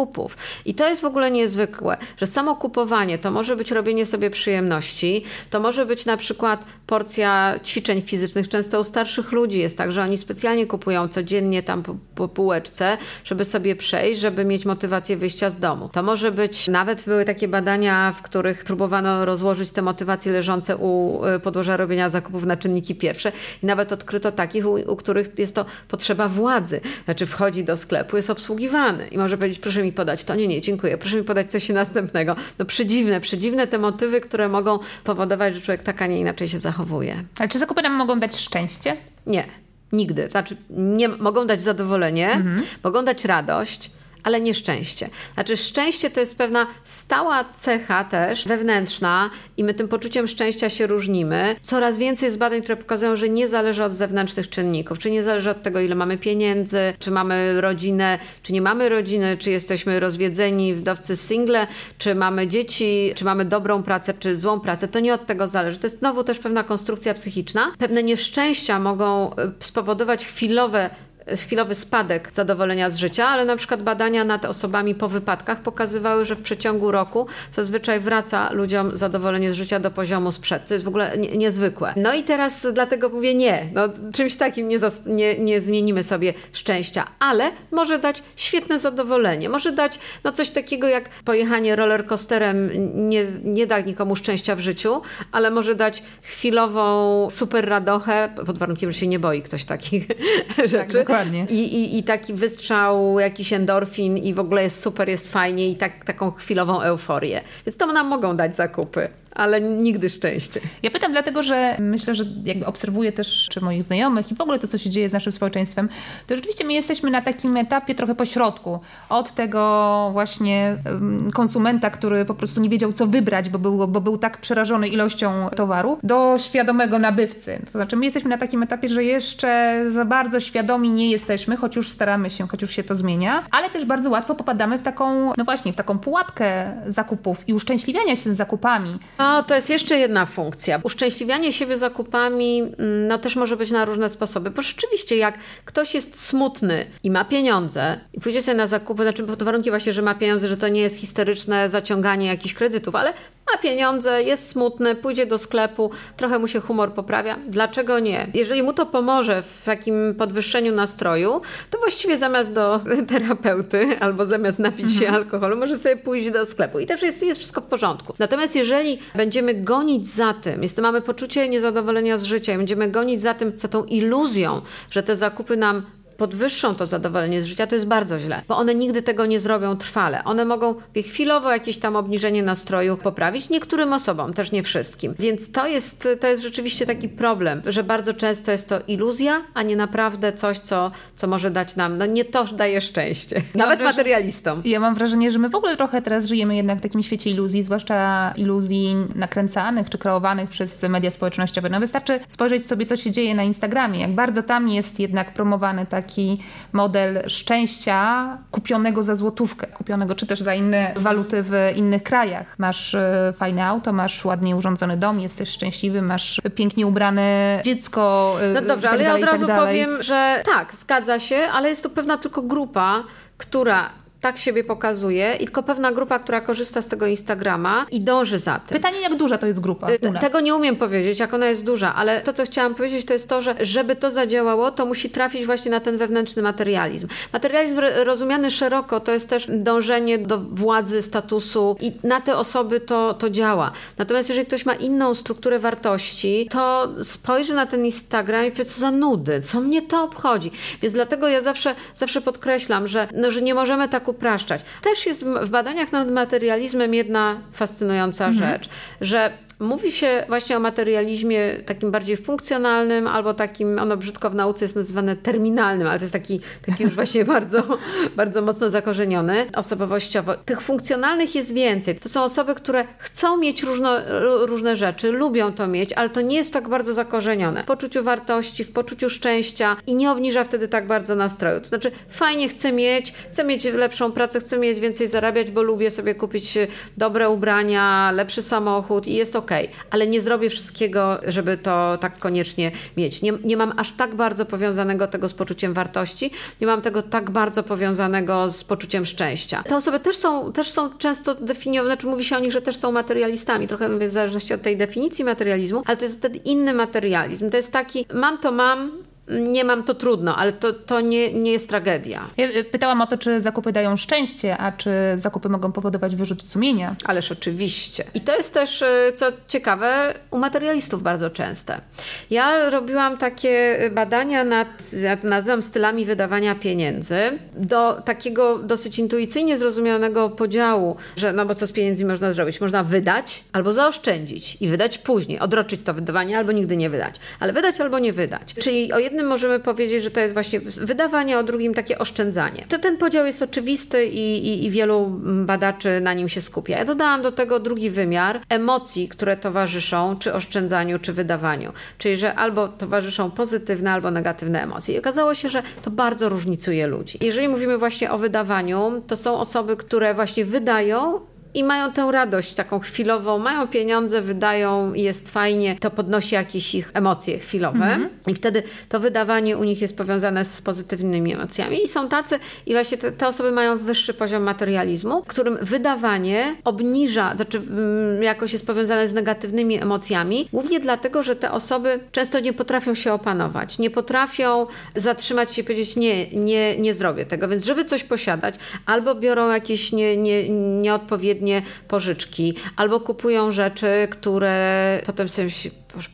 I to jest w ogóle niezwykłe, że samo kupowanie to może być robienie sobie przyjemności, to może być na przykład porcja ćwiczeń fizycznych. Często u starszych ludzi jest tak, że oni specjalnie kupują codziennie tam po, po półeczce, żeby sobie przejść, żeby mieć motywację wyjścia z domu. To może być, nawet były takie badania, w których próbowano rozłożyć te motywacje leżące u y, podłoża robienia zakupów na czynniki pierwsze i nawet odkryto takich, u, u których jest to potrzeba władzy. Znaczy wchodzi do sklepu, jest obsługiwany i może powiedzieć, proszę mi podać to, nie, nie, dziękuję, proszę mi podać coś następnego. No przedziwne, przedziwne te motywy, które mogą powodować, że człowiek tak, a nie inaczej się zachowuje. Ale czy zakupy nam mogą dać szczęście? Nie, nigdy. Znaczy, nie, mogą dać zadowolenie, mhm. mogą dać radość, ale nieszczęście. Znaczy, szczęście to jest pewna stała cecha też wewnętrzna i my tym poczuciem szczęścia się różnimy. Coraz więcej jest badań, które pokazują, że nie zależy od zewnętrznych czynników, czy nie zależy od tego, ile mamy pieniędzy, czy mamy rodzinę, czy nie mamy rodziny, czy jesteśmy rozwiedzeni, wdowcy single, czy mamy dzieci, czy mamy dobrą pracę, czy złą pracę. To nie od tego zależy. To jest znowu też pewna konstrukcja psychiczna. Pewne nieszczęścia mogą e, spowodować chwilowe chwilowy spadek zadowolenia z życia, ale na przykład badania nad osobami po wypadkach pokazywały, że w przeciągu roku zazwyczaj wraca ludziom zadowolenie z życia do poziomu sprzed. To jest w ogóle nie, niezwykłe. No i teraz dlatego mówię nie. No, czymś takim nie, nie, nie zmienimy sobie szczęścia, ale może dać świetne zadowolenie. Może dać no, coś takiego jak pojechanie rollercoasterem nie, nie da nikomu szczęścia w życiu, ale może dać chwilową super radochę, pod warunkiem, że się nie boi ktoś takich [LAUGHS] tak, rzeczy. Dokładnie. I, i, I taki wystrzał, jakiś endorfin i w ogóle jest super, jest fajnie i tak, taką chwilową euforię. Więc to nam mogą dać zakupy ale nigdy szczęście. Ja pytam dlatego, że myślę, że jakby obserwuję też czy moich znajomych i w ogóle to, co się dzieje z naszym społeczeństwem, to rzeczywiście my jesteśmy na takim etapie trochę pośrodku. Od tego właśnie konsumenta, który po prostu nie wiedział, co wybrać, bo był, bo był tak przerażony ilością towaru, do świadomego nabywcy. To znaczy my jesteśmy na takim etapie, że jeszcze za bardzo świadomi nie jesteśmy, choć już staramy się, choć już się to zmienia, ale też bardzo łatwo popadamy w taką, no właśnie, w taką pułapkę zakupów i uszczęśliwiania się zakupami. No, to jest jeszcze jedna funkcja. Uszczęśliwianie siebie zakupami mm, no, też może być na różne sposoby. Bo rzeczywiście, jak ktoś jest smutny i ma pieniądze i pójdzie sobie na zakupy, znaczy pod warunkiem właśnie, że ma pieniądze, że to nie jest historyczne zaciąganie jakichś kredytów, ale ma pieniądze, jest smutny, pójdzie do sklepu, trochę mu się humor poprawia. Dlaczego nie? Jeżeli mu to pomoże w takim podwyższeniu nastroju, to właściwie zamiast do [LAUGHS] terapeuty albo zamiast napić się mhm. alkoholu, może sobie pójść do sklepu. I też jest, jest wszystko w porządku. Natomiast jeżeli będziemy gonić za tym, jest, mamy poczucie niezadowolenia z życia będziemy gonić za tym, za tą iluzją, że te zakupy nam podwyższą to zadowolenie z życia, to jest bardzo źle, bo one nigdy tego nie zrobią trwale. One mogą chwilowo jakieś tam obniżenie nastroju poprawić niektórym osobom, też nie wszystkim. Więc to jest, to jest rzeczywiście taki problem, że bardzo często jest to iluzja, a nie naprawdę coś, co, co może dać nam, no nie to daje szczęście, ja nawet materialistom. Ja mam wrażenie, że my w ogóle trochę teraz żyjemy jednak w takim świecie iluzji, zwłaszcza iluzji nakręcanych czy kreowanych przez media społecznościowe. No wystarczy spojrzeć sobie, co się dzieje na Instagramie, jak bardzo tam jest jednak promowany tak taki model szczęścia kupionego za złotówkę, kupionego czy też za inne waluty w innych krajach. Masz e, fajne auto, masz ładnie urządzony dom, jesteś szczęśliwy, masz pięknie ubrane dziecko. E, no dobrze, tak ale ja od tak razu tak powiem, że tak, zgadza się, ale jest to pewna tylko grupa, która tak siebie pokazuje i tylko pewna grupa, która korzysta z tego Instagrama i dąży za tym. Pytanie, jak duża to jest grupa nas? Tego nie umiem powiedzieć, jak ona jest duża, ale to, co chciałam powiedzieć, to jest to, że żeby to zadziałało, to musi trafić właśnie na ten wewnętrzny materializm. Materializm rozumiany szeroko to jest też dążenie do władzy, statusu i na te osoby to, to działa. Natomiast jeżeli ktoś ma inną strukturę wartości, to spojrzy na ten Instagram i powie, co za nudy, co mnie to obchodzi. Więc dlatego ja zawsze, zawsze podkreślam, że, no, że nie możemy tak upraszczać. Też jest w badaniach nad materializmem jedna fascynująca mhm. rzecz, że Mówi się właśnie o materializmie takim bardziej funkcjonalnym, albo takim, ono brzydko w nauce jest nazywane terminalnym, ale to jest taki, taki już właśnie [LAUGHS] bardzo, bardzo mocno zakorzeniony osobowościowo. Tych funkcjonalnych jest więcej. To są osoby, które chcą mieć różno, różne rzeczy, lubią to mieć, ale to nie jest tak bardzo zakorzenione. W poczuciu wartości, w poczuciu szczęścia i nie obniża wtedy tak bardzo nastroju. To znaczy, fajnie chcę mieć, chcę mieć lepszą pracę, chcę mieć więcej zarabiać, bo lubię sobie kupić dobre ubrania, lepszy samochód i jest ok ale nie zrobię wszystkiego, żeby to tak koniecznie mieć. Nie, nie mam aż tak bardzo powiązanego tego z poczuciem wartości, nie mam tego tak bardzo powiązanego z poczuciem szczęścia. Te osoby też są, też są często definiowane, znaczy mówi się o nich, że też są materialistami, trochę mówię w zależności od tej definicji materializmu, ale to jest wtedy inny materializm. To jest taki, mam to mam, nie mam, to trudno, ale to, to nie, nie jest tragedia. Ja y, pytałam o to, czy zakupy dają szczęście, a czy zakupy mogą powodować wyrzut sumienia. Ależ oczywiście. I to jest też, y, co ciekawe, u materialistów bardzo częste. Ja robiłam takie badania nad, ja to nazywam stylami wydawania pieniędzy, do takiego dosyć intuicyjnie zrozumianego podziału, że no bo co z pieniędzmi można zrobić? Można wydać albo zaoszczędzić i wydać później, odroczyć to wydawanie albo nigdy nie wydać. Ale wydać albo nie wydać. Czyli o jednym możemy powiedzieć, że to jest właśnie wydawanie, o drugim takie oszczędzanie. To ten podział jest oczywisty i, i, i wielu badaczy na nim się skupia. Ja dodałam do tego drugi wymiar emocji, które towarzyszą czy oszczędzaniu, czy wydawaniu. Czyli, że albo towarzyszą pozytywne, albo negatywne emocje. I okazało się, że to bardzo różnicuje ludzi. Jeżeli mówimy właśnie o wydawaniu, to są osoby, które właśnie wydają i mają tę radość taką chwilową, mają pieniądze, wydają jest fajnie, to podnosi jakieś ich emocje chwilowe. -hmm. i wtedy to wydawanie u nich jest powiązane z pozytywnymi emocjami. I są tacy i właśnie te, te osoby mają wyższy poziom materializmu, którym wydawanie obniża, znaczy mm, jakoś jest powiązane z negatywnymi emocjami, głównie dlatego, że te osoby często nie potrafią się opanować, nie potrafią zatrzymać się i powiedzieć nie, nie, nie zrobię tego, więc żeby coś posiadać, albo biorą jakieś nie, nie, nieodpowiednie odpowiednie pożyczki, albo kupują rzeczy, które potem sobie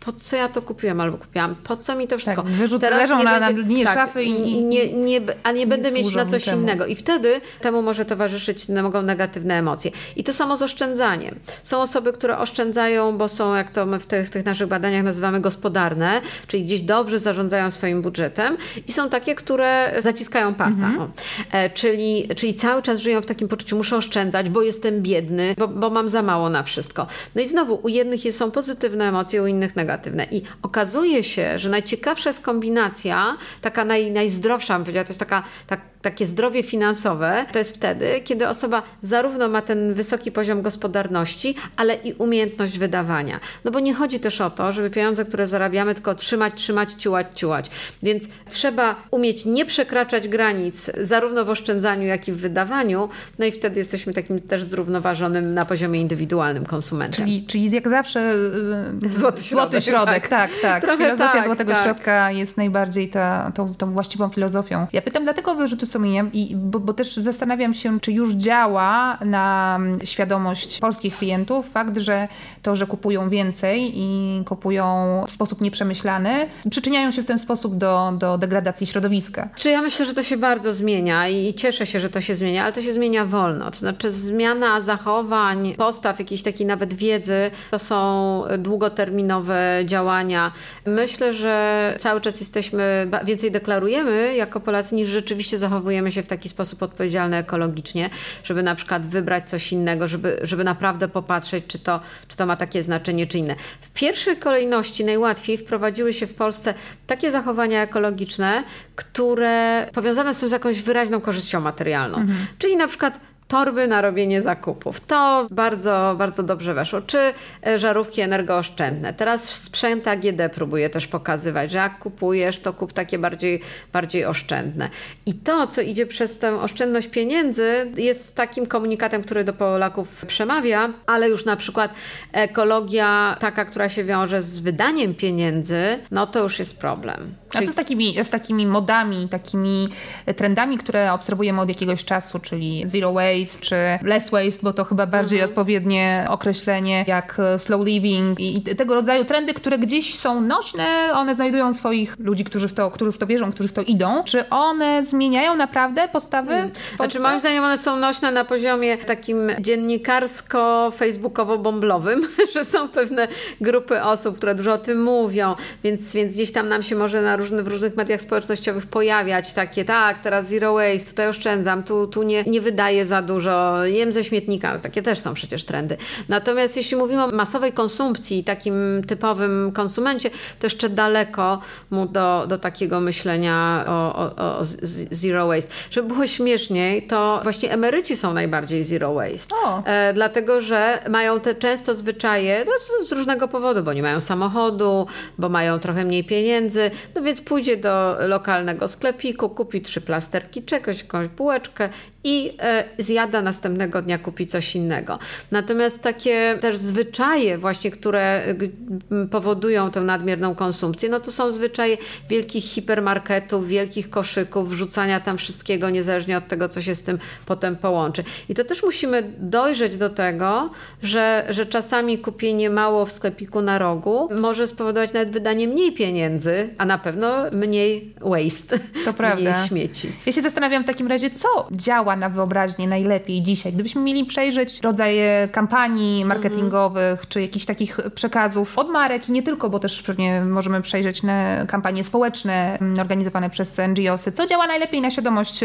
po co ja to kupiłem albo kupiłam, po co mi to wszystko. Tak, wyrzut leżą na, będzie, na dnie tak, szafy i, nie, nie, a nie będę mieć na coś temu. innego. I wtedy temu może towarzyszyć mogą negatywne emocje. I to samo z oszczędzaniem. Są osoby, które oszczędzają, bo są, jak to my w tych, tych naszych badaniach nazywamy gospodarne, czyli gdzieś dobrze zarządzają swoim budżetem i są takie, które zaciskają pasa. Mhm. E, czyli, czyli cały czas żyją w takim poczuciu, muszę oszczędzać, bo jestem biedny, bo, bo mam za mało na wszystko. No i znowu, u jednych są pozytywne emocje, u innych negatywne. I okazuje się, że najciekawsza jest kombinacja, taka naj, najzdrowsza, bym powiedziała, to jest taka, tak, takie zdrowie finansowe, to jest wtedy, kiedy osoba zarówno ma ten wysoki poziom gospodarności, ale i umiejętność wydawania. No bo nie chodzi też o to, żeby pieniądze, które zarabiamy, tylko trzymać, trzymać, ciułać, ciułać. Więc trzeba umieć nie przekraczać granic zarówno w oszczędzaniu, jak i w wydawaniu, no i wtedy jesteśmy takim też zrównoważonym na poziomie indywidualnym konsumentem. Czyli, czyli jak zawsze złoty środek. Złoty środek, tak, tak. tak. Filozofia tak, złotego tak. środka jest najbardziej ta, tą, tą właściwą filozofią. Ja pytam dlatego wyrzutu sumienia, i, bo, bo też zastanawiam się, czy już działa na świadomość polskich klientów fakt, że to, że kupują więcej i kupują w sposób nieprzemyślany, przyczyniają się w ten sposób do, do degradacji środowiska. Czy ja myślę, że to się bardzo zmienia i cieszę się, że to się zmienia, ale to się zmienia wolno. To znaczy zmiana zachowań, postaw, jakiejś takiej nawet wiedzy, to są długoterminowe nowe działania. Myślę, że cały czas jesteśmy, więcej deklarujemy jako Polacy, niż rzeczywiście zachowujemy się w taki sposób odpowiedzialny ekologicznie, żeby na przykład wybrać coś innego, żeby, żeby naprawdę popatrzeć, czy to, czy to ma takie znaczenie, czy inne. W pierwszej kolejności najłatwiej wprowadziły się w Polsce takie zachowania ekologiczne, które powiązane są z jakąś wyraźną korzyścią materialną. Mhm. Czyli na przykład torby na robienie zakupów. To bardzo, bardzo dobrze weszło. Czy e, żarówki energooszczędne. Teraz sprzęt AGD próbuje też pokazywać, że jak kupujesz, to kup takie bardziej, bardziej oszczędne. I to, co idzie przez tę oszczędność pieniędzy, jest takim komunikatem, który do Polaków przemawia, ale już na przykład ekologia taka, która się wiąże z wydaniem pieniędzy, no to już jest problem. A co z takimi, z takimi modami, takimi trendami, które obserwujemy od jakiegoś czasu, czyli zero waste, waste czy less waste, bo to chyba bardziej mhm. odpowiednie określenie jak e, slow living i, tego rodzaju trendy, które gdzieś są nośne, one znajdują swoich ludzi, którzy w to, którzy w to wierzą, którzy w to idą. Czy one zmieniają naprawdę postawy? Hmm. Znaczy moim zdaniem one są nośne na poziomie takim dziennikarsko-facebookowo-bomblowym, [LAUGHS] że są pewne grupy osób, które dużo o tym mówią, więc, więc gdzieś tam nam się może na różnych, w różnych mediach społecznościowych pojawiać takie, tak, teraz zero waste, tutaj oszczędzam, tu, tu nie, nie wydaję za dużo, jem ze śmietnika, takie też są przecież trendy. Natomiast jeśli mówimy o masowej konsumpcji, takim typowym konsumencie, to jeszcze daleko mu do, do takiego myślenia o, o, o zero waste. Żeby było śmieszniej, to właśnie emeryci są najbardziej zero waste. E, dlatego, że mają te często zwyczaje no, z różnego powodu, bo nie mają samochodu, bo mają trochę mniej pieniędzy, no więc pójdzie do lokalnego sklepiku, kupi trzy plasterki czegoś, jakąś bułeczkę i e, zjada zjada, następnego dnia kupi coś innego. Natomiast takie też zwyczaje właśnie, które powodują tę nadmierną konsumpcję, no to są zwyczaje wielkich hipermarketów, wielkich koszyków, wrzucania tam wszystkiego, niezależnie od tego, co się z tym potem połączy. I to też musimy dojrzeć do tego, że, że czasami kupienie mało w sklepiku na rogu może spowodować nawet wydanie mniej pieniędzy, a na pewno mniej waste, to [LAUGHS] prawda. mniej śmieci. Ja się zastanawiam w takim razie, co działa na wyobraźnię najlepiej dzisiaj. Gdybyśmy mieli przejrzeć rodzaje kampanii marketingowych, mm -hmm. czy jakichś takich przekazów od marek i nie tylko, bo też pewnie możemy przejrzeć na kampanie społeczne mm, organizowane przez NGOsy. Co działa najlepiej na świadomość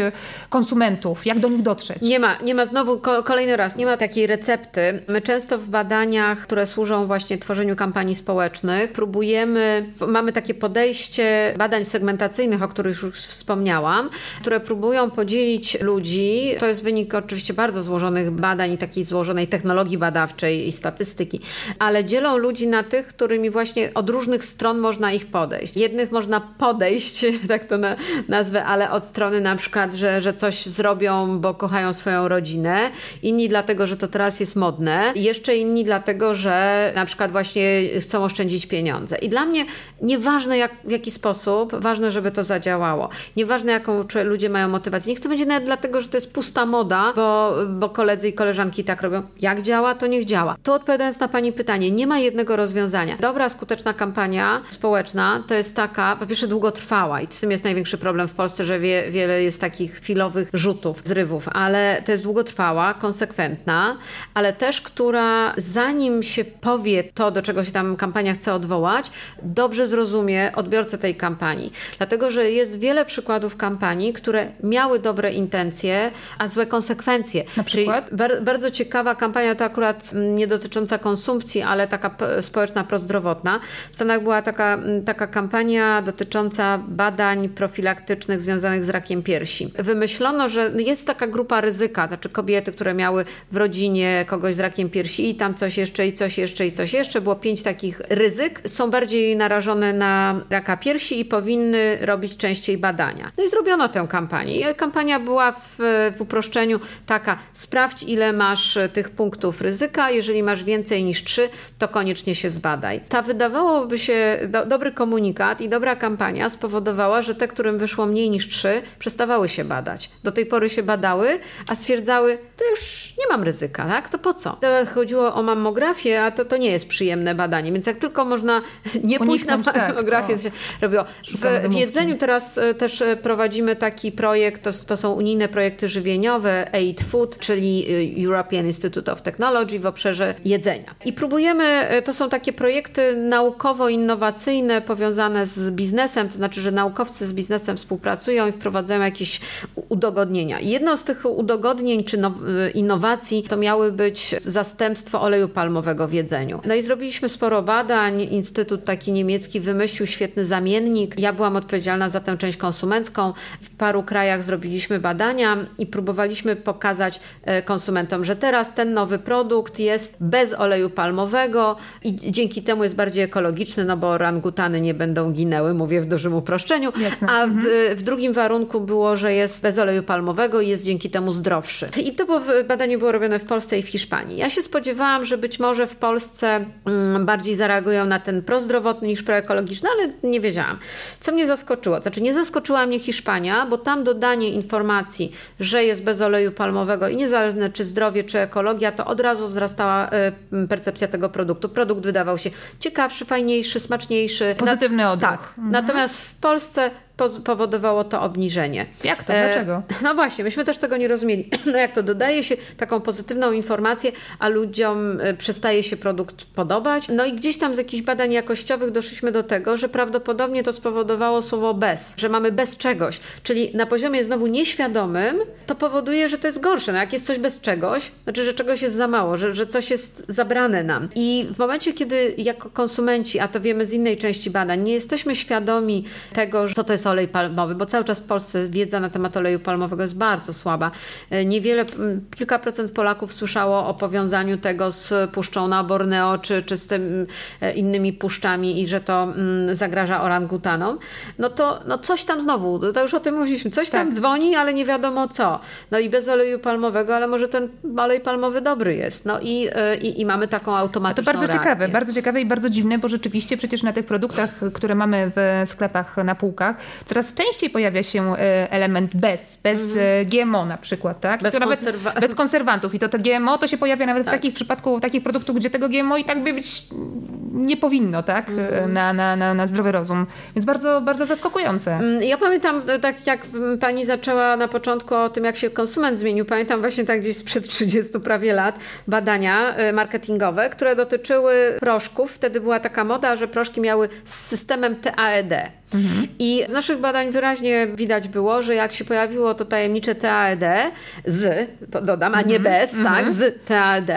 konsumentów? Jak do nich dotrzeć? Nie ma, nie ma znowu kolejny raz, nie ma takiej recepty. My często w badaniach, które służą właśnie tworzeniu kampanii społecznych, próbujemy, mamy takie podejście badań segmentacyjnych, o których już wspomniałam, które próbują podzielić ludzi. To jest wynik oczywiście bardzo złożonych badań i takiej złożonej technologii badawczej i statystyki, ale dzielą ludzi na tych, którymi właśnie od różnych stron można ich podejść. Jednych można podejść, [LAUGHS] tak to na, nazwę, ale od strony na przykład, że, że coś zrobią, bo kochają swoją rodzinę, inni dlatego, że to teraz jest modne, jeszcze inni dlatego, że na przykład właśnie chcą oszczędzić pieniądze. I dla mnie nieważne jak, w jaki sposób, ważne, żeby to zadziałało. Nieważne jaką ludzie mają motywację. Niech to będzie nawet dlatego, że to jest pusta moda, bo, bo koledzy i koleżanki tak robią. Jak działa, to niech działa. Tu odpowiadając na Pani pytanie, nie ma jednego rozwiązania. Dobra, skuteczna kampania społeczna to jest taka, po pierwsze długotrwała i z tym jest największy problem w Polsce, że wie, wiele jest takich chwilowych rzutów, zrywów, ale to jest długotrwała, konsekwentna, ale też, która zanim się powie to, do czego się tam kampania chce odwołać, dobrze zrozumie odbiorcę tej kampanii. Dlatego, że jest wiele przykładów kampanii, które miały dobre intencje, a złe konsekwencje. Na przykład? Bar bardzo ciekawa kampania, to akurat nie dotycząca konsumpcji, ale taka społeczna, prozdrowotna. W Stanach była taka, taka kampania dotycząca badań profilaktycznych związanych z rakiem piersi. Wymyślono, że jest taka grupa ryzyka, znaczy kobiety, które miały w rodzinie kogoś z rakiem piersi i tam coś jeszcze, i coś jeszcze, i coś jeszcze. Było pięć takich ryzyk. Są bardziej narażone na raka piersi i powinny robić częściej badania. No i zrobiono tę kampanię. I kampania była w, w uproszczeniu taka: sprawdź, ile masz tych punktów ryzyka. Jeżeli masz więcej niż trzy, to koniecznie się zbadaj. Ta wydawałoby się do, dobry komunikat i dobra kampania spowodowała, że te, którym wyszło mniej niż trzy, przestawały się badać. Do tej pory się badały, a stwierdzały, to już nie mam ryzyka, tak? To po co? Chodziło o mammografię, a to, to nie jest przyjemne badanie, więc jak tylko można [LAUGHS] nie pójść na tak, mammografię, tak, to się robiło. W, w jedzeniu teraz e, też e, prowadzimy taki projekt, to, to są unijne projekty żywieniowe, Aid Food, czyli e, European Institute of Technology w obszarze jedzenia. I próbujemy, to są takie projekty naukowo-innowacyjne powiązane z biznesem, to znaczy, że naukowcy z biznesem współpracują i wprowadzają jakieś udogodnienia. Jedno z tych udogodnień czy innowacji to miały być zastępstwo oleju palmowego w jedzeniu. No i zrobiliśmy sporo badań. Instytut taki niemiecki wymyślił świetny zamiennik. Ja byłam odpowiedzialna za tę część konsumencką. W paru krajach zrobiliśmy badania i próbowaliśmy pokazać e, konsumentom, że teraz ten nowy produkt jest bez oleju palmowego i dzięki temu jest bardziej ekologiczny, no bo orangutany nie będą ginęły, mówię w dużym uproszczeniu. Jasne. A w, mhm. w drugim warunku było, że jest bez oleju palmowego i jest dzięki temu zdrowszy. I to było, badanie było robione w Polsce i w Hiszpanii. Ja się spodziewałam, że być może w Polsce mm, bardziej zareagują na ten prozdrowotny niż proekologiczny, ale nie wiedziałam. Co mnie zaskoczyło? Znaczy nie zaskoczyła mnie Hiszpania, bo tam dodanie informacji, że jest bez oleju palmowego i niezależne czy zdrowie, czy ekologia, to od razu wzrastała y, percepcja tego produktu. Produkt wydawał się ciekawszy, fajniejszy, smaczniejszy. Pozytywny odruch. Tak. Mhm. Natomiast w Polsce powodowało to obniżenie. Jak to? Dlaczego? E, no właśnie, myśmy też tego nie rozumieli. [CLEARS THROAT] No jak to dodaje się taką pozytywną informację, a ludziom e, przestaje się produkt podobać. No i gdzieś tam z jakichś badań jakościowych doszliśmy do tego, że prawdopodobnie to spowodowało słowo bez, że mamy bez czegoś, czyli na poziomie znowu nieświadomym to powoduje, że to jest gorsze. No jak jest coś bez czegoś, znaczy, że czegoś jest za mało, że, że coś jest zabrane nam. I w momencie, kiedy jako konsumenci, a to wiemy z innej części badań, nie jesteśmy świadomi tego, co to jest olej palmowy, bo cały czas w Polsce wiedza na temat oleju palmowego jest bardzo słaba. E, niewiele, kilka procent Polaków słyszało o powiązaniu tego z puszczą na Borneo, czy, czy z tym e, innymi puszczami i że to mm, zagraża orangutanom. No to no coś tam znowu, to już o tym mówiliśmy, coś tam tak. dzwoni, ale nie wiadomo co. No i bez oleju palmowego, ale może ten olej palmowy dobry jest. No i, i, i mamy taką automatyczną To bardzo reakcję. ciekawe, bardzo ciekawe i bardzo dziwne, bo rzeczywiście przecież na tych produktach, które mamy w sklepach na półkach, coraz częściej pojawia się e, element bez, bez mhm. GMO na przykład, tak? Bez, konserwa- bez konserwantów. I to, to GMO to się pojawia nawet tak. w takich przypadku, takich produktów, gdzie tego GMO i tak by być nie powinno, tak? Mhm. Na, na, na, na zdrowy rozum. Więc bardzo, bardzo zaskakujące. Mm, ja pamiętam, tak jak pani zaczęła na początku o tym, jak się konsument zmienił, pamiętam właśnie tak gdzieś sprzed [LAUGHS] 30 prawie lat badania marketingowe, które dotyczyły proszków. Wtedy była taka moda, że proszki miały z systemem TAED. Mhm. I z naszych badań wyraźnie widać było, że jak się pojawiło to tajemnicze TAED z, dodam, a nie mhm. bez, tak, mhm. z TAED,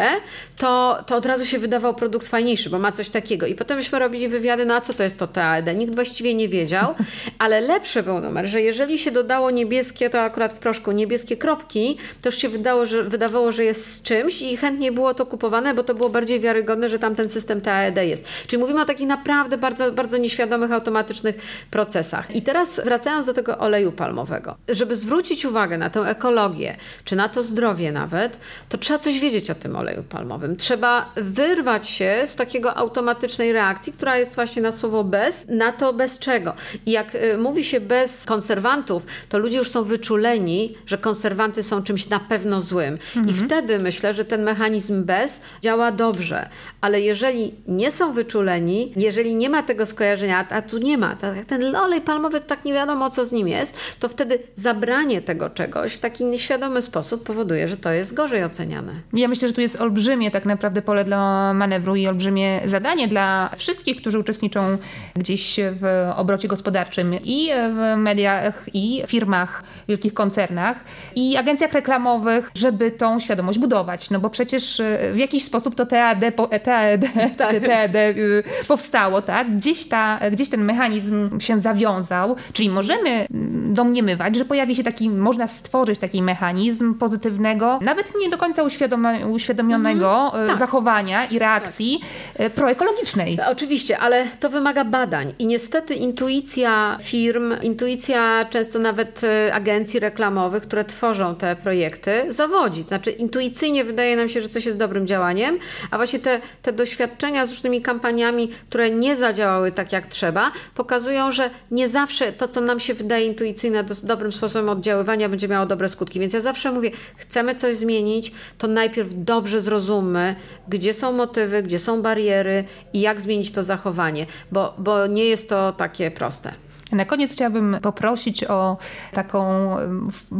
to, to od razu się wydawał produkt fajniejszy, bo ma coś takiego. I potem myśmy robili wywiady, na co to jest to TAED. Nikt właściwie nie wiedział, [LAUGHS] ale lepszy był numer, że jeżeli się dodało niebieskie, to akurat w proszku niebieskie kropki, to już się wydało, że, wydawało, że jest z czymś i chętnie było to kupowane, bo to było bardziej wiarygodne, że tam ten system TAED jest. Czyli mówimy o takich naprawdę bardzo, bardzo nieświadomych, automatycznych procesach. I teraz wracając do tego oleju palmowego, żeby zwrócić uwagę na tę ekologię, czy na to zdrowie nawet, to trzeba coś wiedzieć o tym oleju palmowym. Trzeba wyrwać się z takiego automatycznej reakcji, która jest właśnie na słowo bez, na to bez czego. I jak y, mówi się bez konserwantów, to ludzie już są wyczuleni, że konserwanty są czymś na pewno złym. Mhm. I wtedy myślę, że ten mechanizm bez działa dobrze. Ale jeżeli nie są wyczuleni, jeżeli nie ma tego skojarzenia, a tu nie ma, tak ten olej palmowy tak nie wiadomo co z nim jest, to wtedy zabranie tego czegoś w taki nieświadomy sposób powoduje, że to jest gorzej oceniane. Ja myślę, że tu jest olbrzymie tak naprawdę pole dla manewru i olbrzymie zadanie dla wszystkich, którzy uczestniczą gdzieś w obrocie gospodarczym i w mediach, i firmach, wielkich koncernach, i agencjach reklamowych, żeby tą świadomość budować. No bo przecież w jakiś sposób to TAD, TAD, tak. [LAUGHS] TAD y, powstało, tak? Gdzieś, ta, gdzieś ten mechanizm się zawiązał, czyli możemy mm, domniemywać, że pojawi się taki, można stworzyć taki mechanizm pozytywnego, nawet nie do końca uświadomionego mhm. tak. zachowania i reakcji tak. proekologicznej. Oczywiście, ale to wymaga badań i niestety intuicja firm, intuicja często nawet e, agencji reklamowych, które tworzą te projekty, zawodzi. Znaczy intuicyjnie wydaje nam się, że coś jest dobrym działaniem, a właśnie te, te doświadczenia z różnymi kampaniami, które nie zadziałały tak jak trzeba, pokazują, że nie zawsze to, co nam się wydaje intuicyjne, dobrym sposobem oddziaływania będzie miało dobre skutki. Więc ja zawsze mówię, chcemy coś zmienić, to najpierw dobrze zrozummy, gdzie są motywy, gdzie są bariery i jak zmienić to zachowanie, bo, bo nie jest to takie proste. Na koniec chciałabym poprosić o taką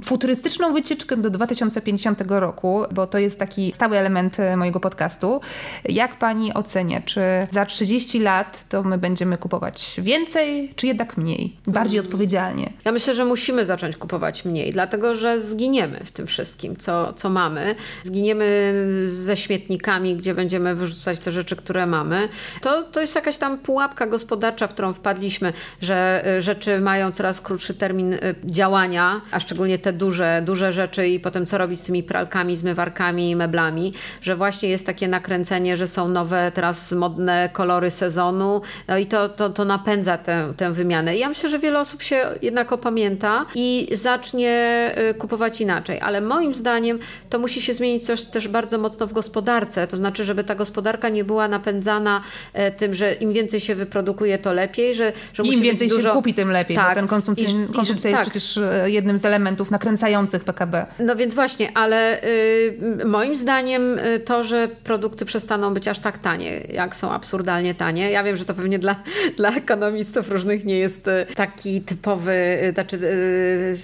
futurystyczną wycieczkę do 2050 roku, bo to jest taki stały element e, mojego podcastu. Jak pani ocenia, czy za 30 lat to my będziemy kupować więcej, czy jednak mniej? Bardziej hmm. odpowiedzialnie. Ja myślę, że musimy zacząć kupować mniej, dlatego że zginiemy w tym wszystkim, co, co mamy. Zginiemy ze śmietnikami, gdzie będziemy wyrzucać te rzeczy, które mamy. To, to jest jakaś tam pułapka gospodarcza, w którą wpadliśmy, że e, rzeczy mają coraz krótszy termin y, działania, a szczególnie te duże, duże rzeczy i potem co robić z tymi pralkami, zmywarkami, meblami, że właśnie jest takie nakręcenie, że są nowe teraz modne kolory sezonu no i to, to, to napędza tę, tę wymianę. I ja myślę, że wiele osób się jednak opamięta i zacznie y, kupować inaczej, ale moim zdaniem to musi się zmienić coś też bardzo mocno w gospodarce, to znaczy, żeby ta gospodarka nie była napędzana e, tym, że im więcej się wyprodukuje, to lepiej, że, że Im więcej dużo... kupi, tym lepiej, tak. bo ten konsumpcja, I, konsumpcja i, jest tak. przecież e, jednym z elementów nakręcających PKB. No więc właśnie, ale y, moim zdaniem y, to, że produkty przestaną być aż tak tanie, jak są absurdalnie tanie, ja wiem, że to pewnie dla, [LAUGHS] dla ekonomistów różnych nie jest y, taki typowy, y, znaczy y,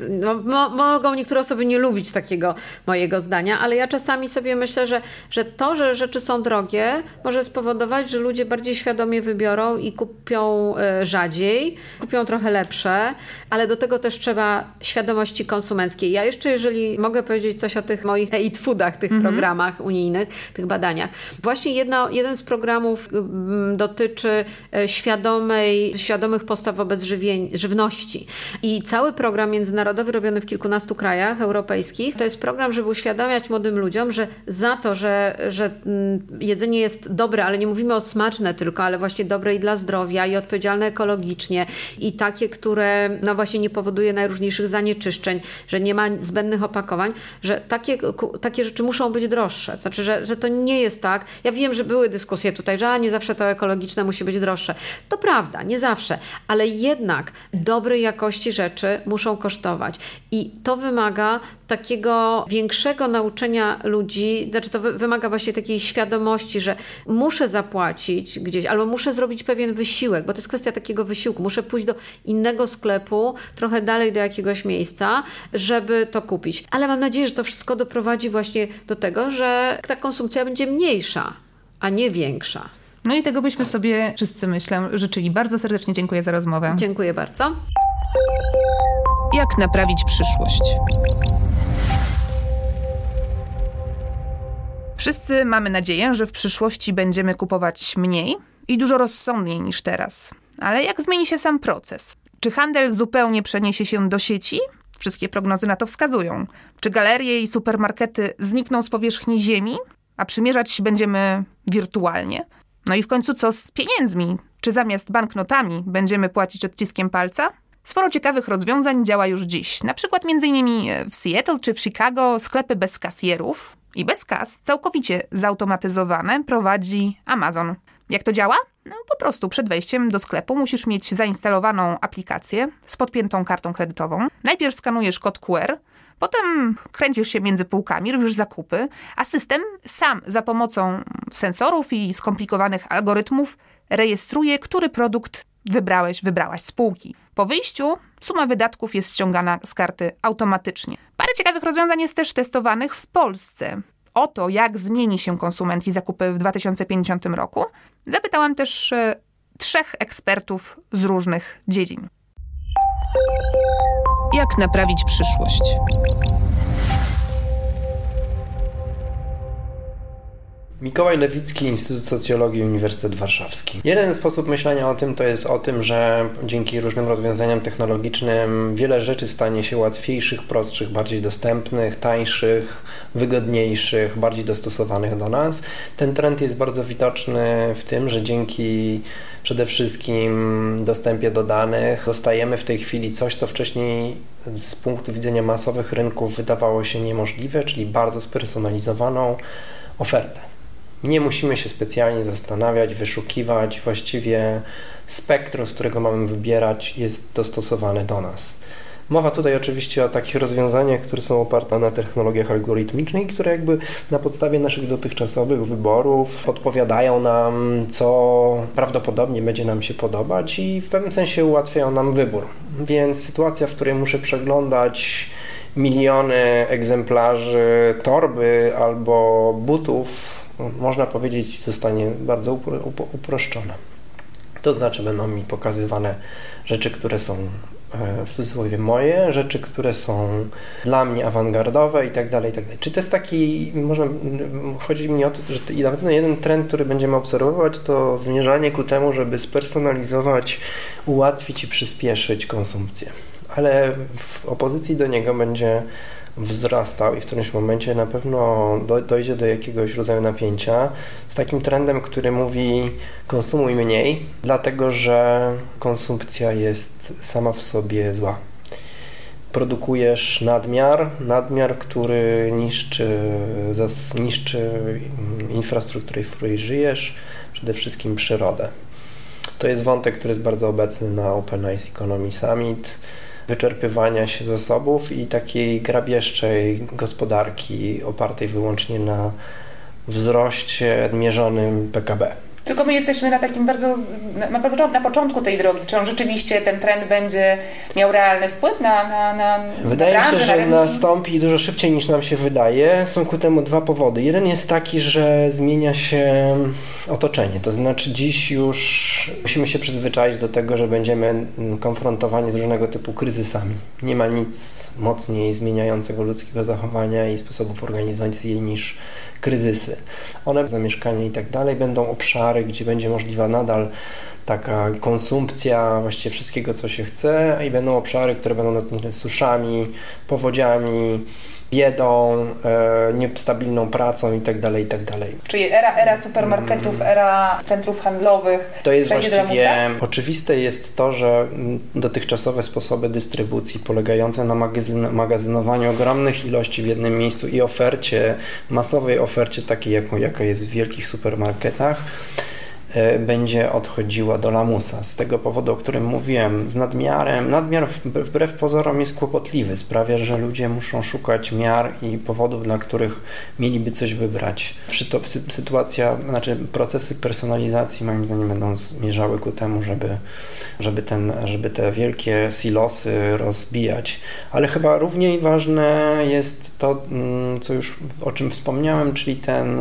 no, mo, mogą niektóre osoby nie lubić takiego mojego zdania, ale ja czasami sobie myślę, że, że to, że rzeczy są drogie, może spowodować, że ludzie bardziej świadomie wybiorą i kupią e, rzadziej, kupią trochę lepsze, ale do tego też trzeba świadomości konsumenckiej. Ja jeszcze, jeżeli mogę powiedzieć coś o tych moich eat foodach, tych mhm. programach unijnych, tych badaniach. Właśnie jedno, jeden z programów dotyczy e, świadomej, świadomych postaw wobec żywień, żywności. I cały program międzynarodowy robiony w kilkunastu krajach europejskich to jest program, żeby uświadamiać młodym ludziom, że za to, że, że jedzenie jest dobre, ale nie mówimy o smaczne tylko, ale właśnie dobre i dla zdrowia i odpowiedzialne ekologicznie i takie, które no właśnie nie powoduje najróżniejszych zanieczyszczeń, że nie ma zbędnych opakowań, że takie, takie rzeczy muszą być droższe. Znaczy, że, że to nie jest tak. Ja wiem, że były dyskusje tutaj, że a, nie zawsze to ekologiczne musi być droższe. To prawda, nie zawsze, ale jednak dobrej jakości rzeczy muszą kosztować. I to wymaga takiego większego nauczenia ludzi, znaczy to wymaga właśnie takiej świadomości, że muszę zapłacić gdzieś, albo muszę zrobić pewien wysiłek, bo to jest kwestia takiego wysiłku. Muszę pójść do innego sklepu, trochę dalej do jakiegoś miejsca, żeby to kupić. Ale mam nadzieję, że to wszystko doprowadzi właśnie do tego, że ta konsumpcja będzie mniejsza, a nie większa. No i tego byśmy sobie wszyscy, myślę, życzyli. Bardzo serdecznie dziękuję za rozmowę. Dziękuję bardzo. Jak naprawić przyszłość? Wszyscy mamy nadzieję, że w przyszłości będziemy kupować mniej i dużo rozsądniej niż teraz. Ale jak zmieni się sam proces? Czy handel zupełnie przeniesie się do sieci? Wszystkie prognozy na to wskazują. Czy galerie i supermarkety znikną z powierzchni Ziemi, a przymierzać będziemy wirtualnie? No i w końcu co z pieniędzmi? Czy zamiast banknotami będziemy płacić odciskiem palca? Sporo ciekawych rozwiązań działa już dziś. Na przykład m.in. w Seattle czy w Chicago sklepy bez kasjerów i bez kas, całkowicie zautomatyzowane, prowadzi Amazon. Jak to działa? No, po prostu przed wejściem do sklepu musisz mieć zainstalowaną aplikację z podpiętą kartą kredytową. Najpierw skanujesz kod QR, Potem kręcisz się między półkami, robisz zakupy, a system sam za pomocą sensorów i skomplikowanych algorytmów rejestruje, który produkt wybrałeś, wybrałaś z półki. Po wyjściu suma wydatków jest ściągana z karty automatycznie. Parę ciekawych rozwiązań jest też testowanych w Polsce. O to, jak zmieni się konsument i zakupy w 2050 roku, zapytałam też e, trzech ekspertów z różnych dziedzin. Jak naprawić przyszłość? Mikołaj Lewicki, Instytut Socjologii Uniwersytet Warszawski. Jeden sposób myślenia o tym to jest o tym, że dzięki różnym rozwiązaniom technologicznym wiele rzeczy stanie się łatwiejszych, prostszych, bardziej dostępnych, tańszych, wygodniejszych, bardziej dostosowanych do nas. Ten trend jest bardzo widoczny w tym, że dzięki przede wszystkim dostępie do danych dostajemy w tej chwili coś, co wcześniej z punktu widzenia masowych rynków wydawało się niemożliwe, czyli bardzo spersonalizowaną ofertę. Nie musimy się specjalnie zastanawiać, wyszukiwać, właściwie spektrum, z którego mamy wybierać, jest dostosowane do nas. Mowa tutaj oczywiście o takich rozwiązaniach, które są oparte na technologiach algorytmicznych, które jakby na podstawie naszych dotychczasowych wyborów podpowiadają nam, co prawdopodobnie będzie nam się podobać i w pewnym sensie ułatwiają nam wybór. Więc sytuacja, w której muszę przeglądać miliony egzemplarzy torby albo butów, można powiedzieć, zostanie bardzo uproszczona. To znaczy, będą mi pokazywane rzeczy, które są e, w cudzysłowie moje, rzeczy, które są dla mnie awangardowe i tak dalej, i tak dalej. Czy to jest taki, może chodzi mi o to, że na pewno jeden trend, który będziemy obserwować, to zmierzanie ku temu, żeby spersonalizować, ułatwić i przyspieszyć konsumpcję. Ale w opozycji do niego będzie wzrastał i w którymś momencie na pewno dojdzie do jakiegoś rodzaju napięcia z takim trendem, który mówi konsumuj mniej, dlatego że konsumpcja jest sama w sobie zła. Produkujesz nadmiar, nadmiar, który niszczy, niszczy infrastrukturę, w której żyjesz, przede wszystkim przyrodę. To jest wątek, który jest bardzo obecny na Open Ice Economy Summit wyczerpywania się zasobów i takiej grabieżczej gospodarki opartej wyłącznie na wzroście mierzonym PKB. Tylko my jesteśmy na takim bardzo, na, na, na początku tej drogi. Czy on rzeczywiście, ten trend będzie miał realny wpływ na, na, na Wydaje na mi się, że na nastąpi dużo szybciej niż nam się wydaje. Są ku temu dwa powody. Jeden jest taki, że zmienia się otoczenie. To znaczy dziś już musimy się przyzwyczaić do tego, że będziemy konfrontowani z różnego typu kryzysami. Nie ma nic mocniej zmieniającego ludzkiego zachowania i sposobów organizacji niż kryzysy. One, zamieszkanie i tak dalej, będą obszary, gdzie będzie możliwa nadal taka konsumpcja właściwie wszystkiego, co się chce i będą obszary, które będą dotknięte suszami, powodziami, biedą, e, niestabilną pracą itd., tak itd. Tak Czyli era, era supermarketów, mm. era centrów handlowych. To jest właściwie oczywiste jest to, że dotychczasowe sposoby dystrybucji polegające na magazyn, magazynowaniu ogromnych ilości w jednym miejscu i ofercie, masowej ofercie takiej, jaką, jaka jest w wielkich supermarketach, będzie odchodziła do lamusa. Z tego powodu, o którym mówiłem, z nadmiarem, nadmiar wbrew pozorom jest kłopotliwy, sprawia, że ludzie muszą szukać miar i powodów, dla których mieliby coś wybrać. Sytuacja, znaczy procesy personalizacji moim zdaniem będą zmierzały ku temu, żeby, żeby, ten, żeby te wielkie silosy rozbijać. Ale chyba równie ważne jest to, mm, co już o czym wspomniałem, czyli ten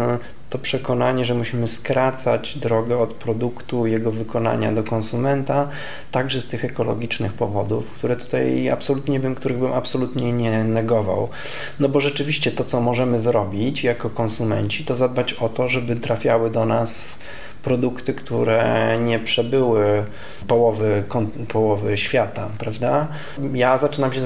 to przekonanie, że musimy skracać drogę od produktu, jego wykonania do konsumenta, także z tych ekologicznych powodów, które tutaj absolutnie bym, których bym absolutnie nie negował. No bo rzeczywiście to, co możemy zrobić jako konsumenci, to zadbać o to, żeby trafiały do nas produkty, które nie przebyły połowy, połowy świata, prawda? Ja zaczynam się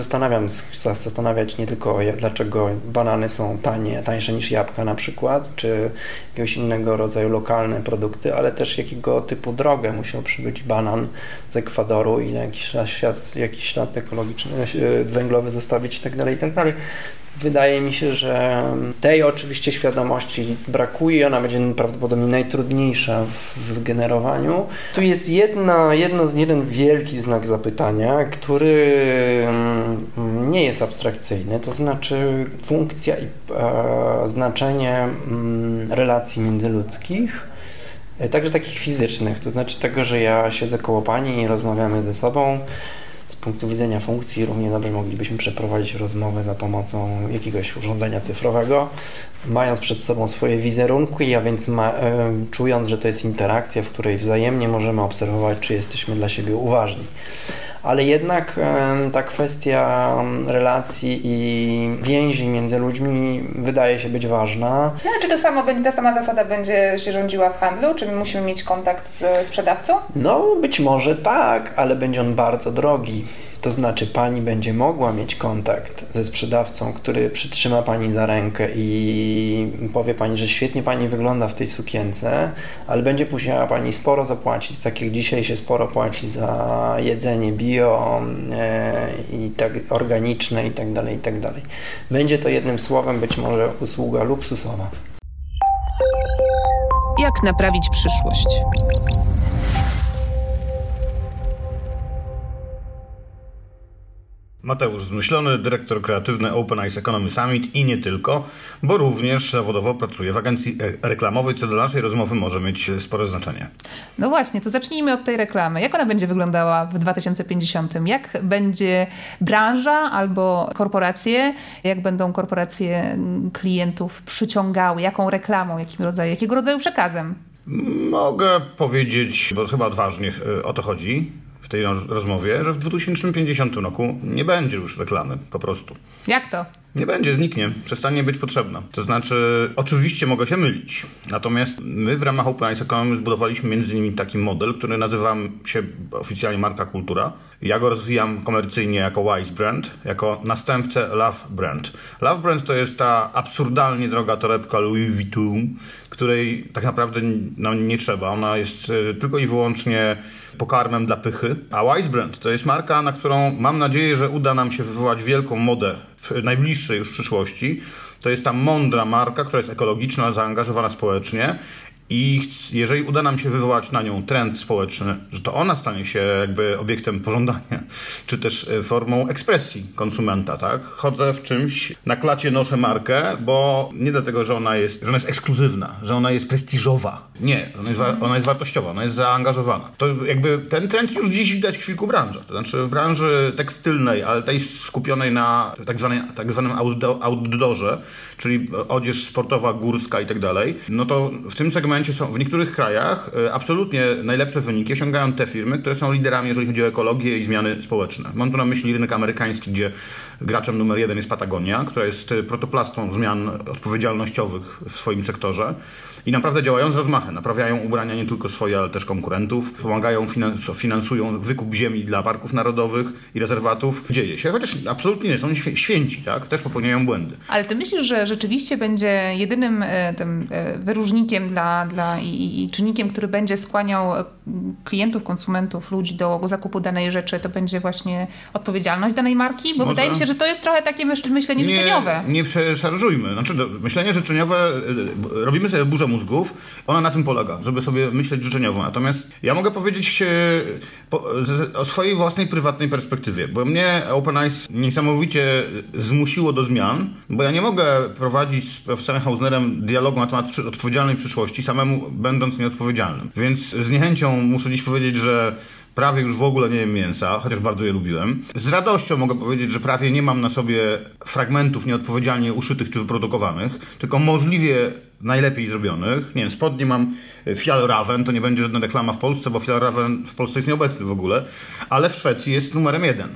zastanawiać nie tylko dlaczego banany są tanie, tańsze niż jabłka na przykład, czy jakiegoś innego rodzaju lokalne produkty, ale też jakiego typu drogę musiał przybyć banan z Ekwadoru i na jakiś, ślad, jakiś ślad ekologiczny, e, węglowy zostawić itd., tak itd. Tak Wydaje mi się, że tej oczywiście świadomości brakuje, ona będzie prawdopodobnie najtrudniejsza w, generowaniu. Tu jest jedna, jedno, jeden wielki znak zapytania, który mm, nie jest abstrakcyjny, to znaczy funkcja i e, znaczenie mm, relacji międzyludzkich e, także takich fizycznych, to znaczy tego, że ja siedzę koło pani i rozmawiamy ze sobą, punktu widzenia funkcji równie dobrze moglibyśmy przeprowadzić rozmowę za pomocą jakiegoś urządzenia cyfrowego, mając przed sobą swoje wizerunki, a więc ma, e, czując, że to jest interakcja, w której wzajemnie możemy obserwować, czy jesteśmy dla siebie uważni ale jednak ta kwestia relacji i więzi między ludźmi wydaje się być ważna. No, czy to samo będzie, ta sama zasada będzie się rządziła w handlu? Czy my musimy mieć kontakt z sprzedawcą? No, być może tak, ale będzie on bardzo drogi. To znaczy, pani będzie mogła mieć kontakt ze sprzedawcą, który przytrzyma pani za rękę i powie pani, że świetnie pani wygląda w tej sukience, ale będzie musiała pani sporo zapłacić, tak jak dzisiaj się sporo płaci za jedzenie bio e, i tak organiczne i tak dalej, i tak dalej. Będzie to jednym słowem być może usługa luksusowa. Jak naprawić przyszłość? Mateusz Zmyślony, dyrektor kreatywny Open Eyes Economy Summit i nie tylko, bo również zawodowo pracuje w agencji reklamowej, co do naszej rozmowy może mieć spore znaczenie. No właśnie, to zacznijmy od tej reklamy. Jak ona będzie wyglądała w 2050? Jak będzie branża albo korporacje, jak będą korporacje klientów przyciągały, jaką reklamą, jakim rodzaju, jakiego rodzaju przekazem? Mogę powiedzieć, bo chyba odważnie e, o to chodzi, w tej rozmowie, że w 2050 roku nie będzie już reklamy, po prostu. Jak to? Nie będzie, zniknie, przestanie być potrzebna. To znaczy, oczywiście mogę się mylić, natomiast my w ramach Open Eyes Economy zbudowaliśmy między innymi taki model, który nazywa się oficjalnie Marka Kultura. Ja go rozwijam komercyjnie jako Wise Brand, jako następcę Love Brand. Love Brand to jest ta absurdalnie droga torebka Louis Vuitton, której tak naprawdę no, nie trzeba. Ona jest e, tylko i wyłącznie pokarmem dla pychy. A Wise Brand to jest marka, na którą mam nadzieję, że uda nam się wywołać wielką modę w najbliższej już przyszłości. To jest ta mądra marka, która jest ekologiczna, zaangażowana społecznie I jeżeli uda nam się wywołać na nią trend społeczny, że to ona stanie się jakby obiektem pożądania, [LAUGHS] czy też e, formą ekspresji konsumenta, tak? Chodzę w czymś, na klacie noszę markę, bo nie dlatego, że ona jest, że ona jest ekskluzywna, że ona jest prestiżowa. Nie, ona jest, ona jest wartościowa, ona jest zaangażowana. To jakby ten trend już dziś widać w kilku branżach. To znaczy w branży tekstylnej, ale tej skupionej na tak, zwanej, tak zwanym outdoorze, czyli odzież sportowa, górska i tak dalej, no to w tym segmencie są w niektórych krajach e, absolutnie najlepsze wyniki osiągają te firmy, które są liderami, jeżeli chodzi o ekologię i zmiany społeczne. Mam tu na myśli rynek amerykański, gdzie graczem numer jeden jest Patagonia, która jest protoplastą zmian odpowiedzialnościowych w swoim sektorze i naprawdę działają z rozmachem. Naprawiają ubrania nie tylko swoje, ale też konkurentów. Pomagają, finansują wykup ziemi dla parków narodowych i rezerwatów. Dzieje się, chociaż absolutnie nie są święci, tak? Też popełniają błędy. Ale ty myślisz, że rzeczywiście będzie jedynym e, tym e, wyróżnikiem dla, dla i, i czynnikiem, który będzie skłaniał e, klientów, konsumentów, ludzi do zakupu danej rzeczy, to będzie właśnie odpowiedzialność danej marki? Bo Może... wydaje mi się, że to jest trochę takie myślenie nie, życzeniowe. Nie przeszarżujmy. Znaczy, myślenie życzeniowe, robimy sobie burzę mózgów, ona na tym polega, żeby sobie myśleć życzeniowo. Natomiast ja mogę powiedzieć o swojej własnej prywatnej perspektywie, bo mnie Open Eyes niesamowicie zmusiło do zmian, bo ja nie mogę prowadzić z profesorem Hausnerem dialogu na temat odpowiedzialnej przyszłości, samemu będąc nieodpowiedzialnym. Więc z niechęcią muszę dziś powiedzieć, że prawie już w ogóle nie jem mięsa, chociaż bardzo je lubiłem. Z radością mogę powiedzieć, że prawie nie mam na sobie fragmentów nieodpowiedzialnie uszytych czy wyprodukowanych, tylko możliwie najlepiej zrobionych. Nie wiem, spodnie mam Fjallraven, to nie będzie żadna reklama w Polsce, bo Fjallraven w Polsce jest nieobecny w ogóle, ale w Szwecji jest numerem jeden.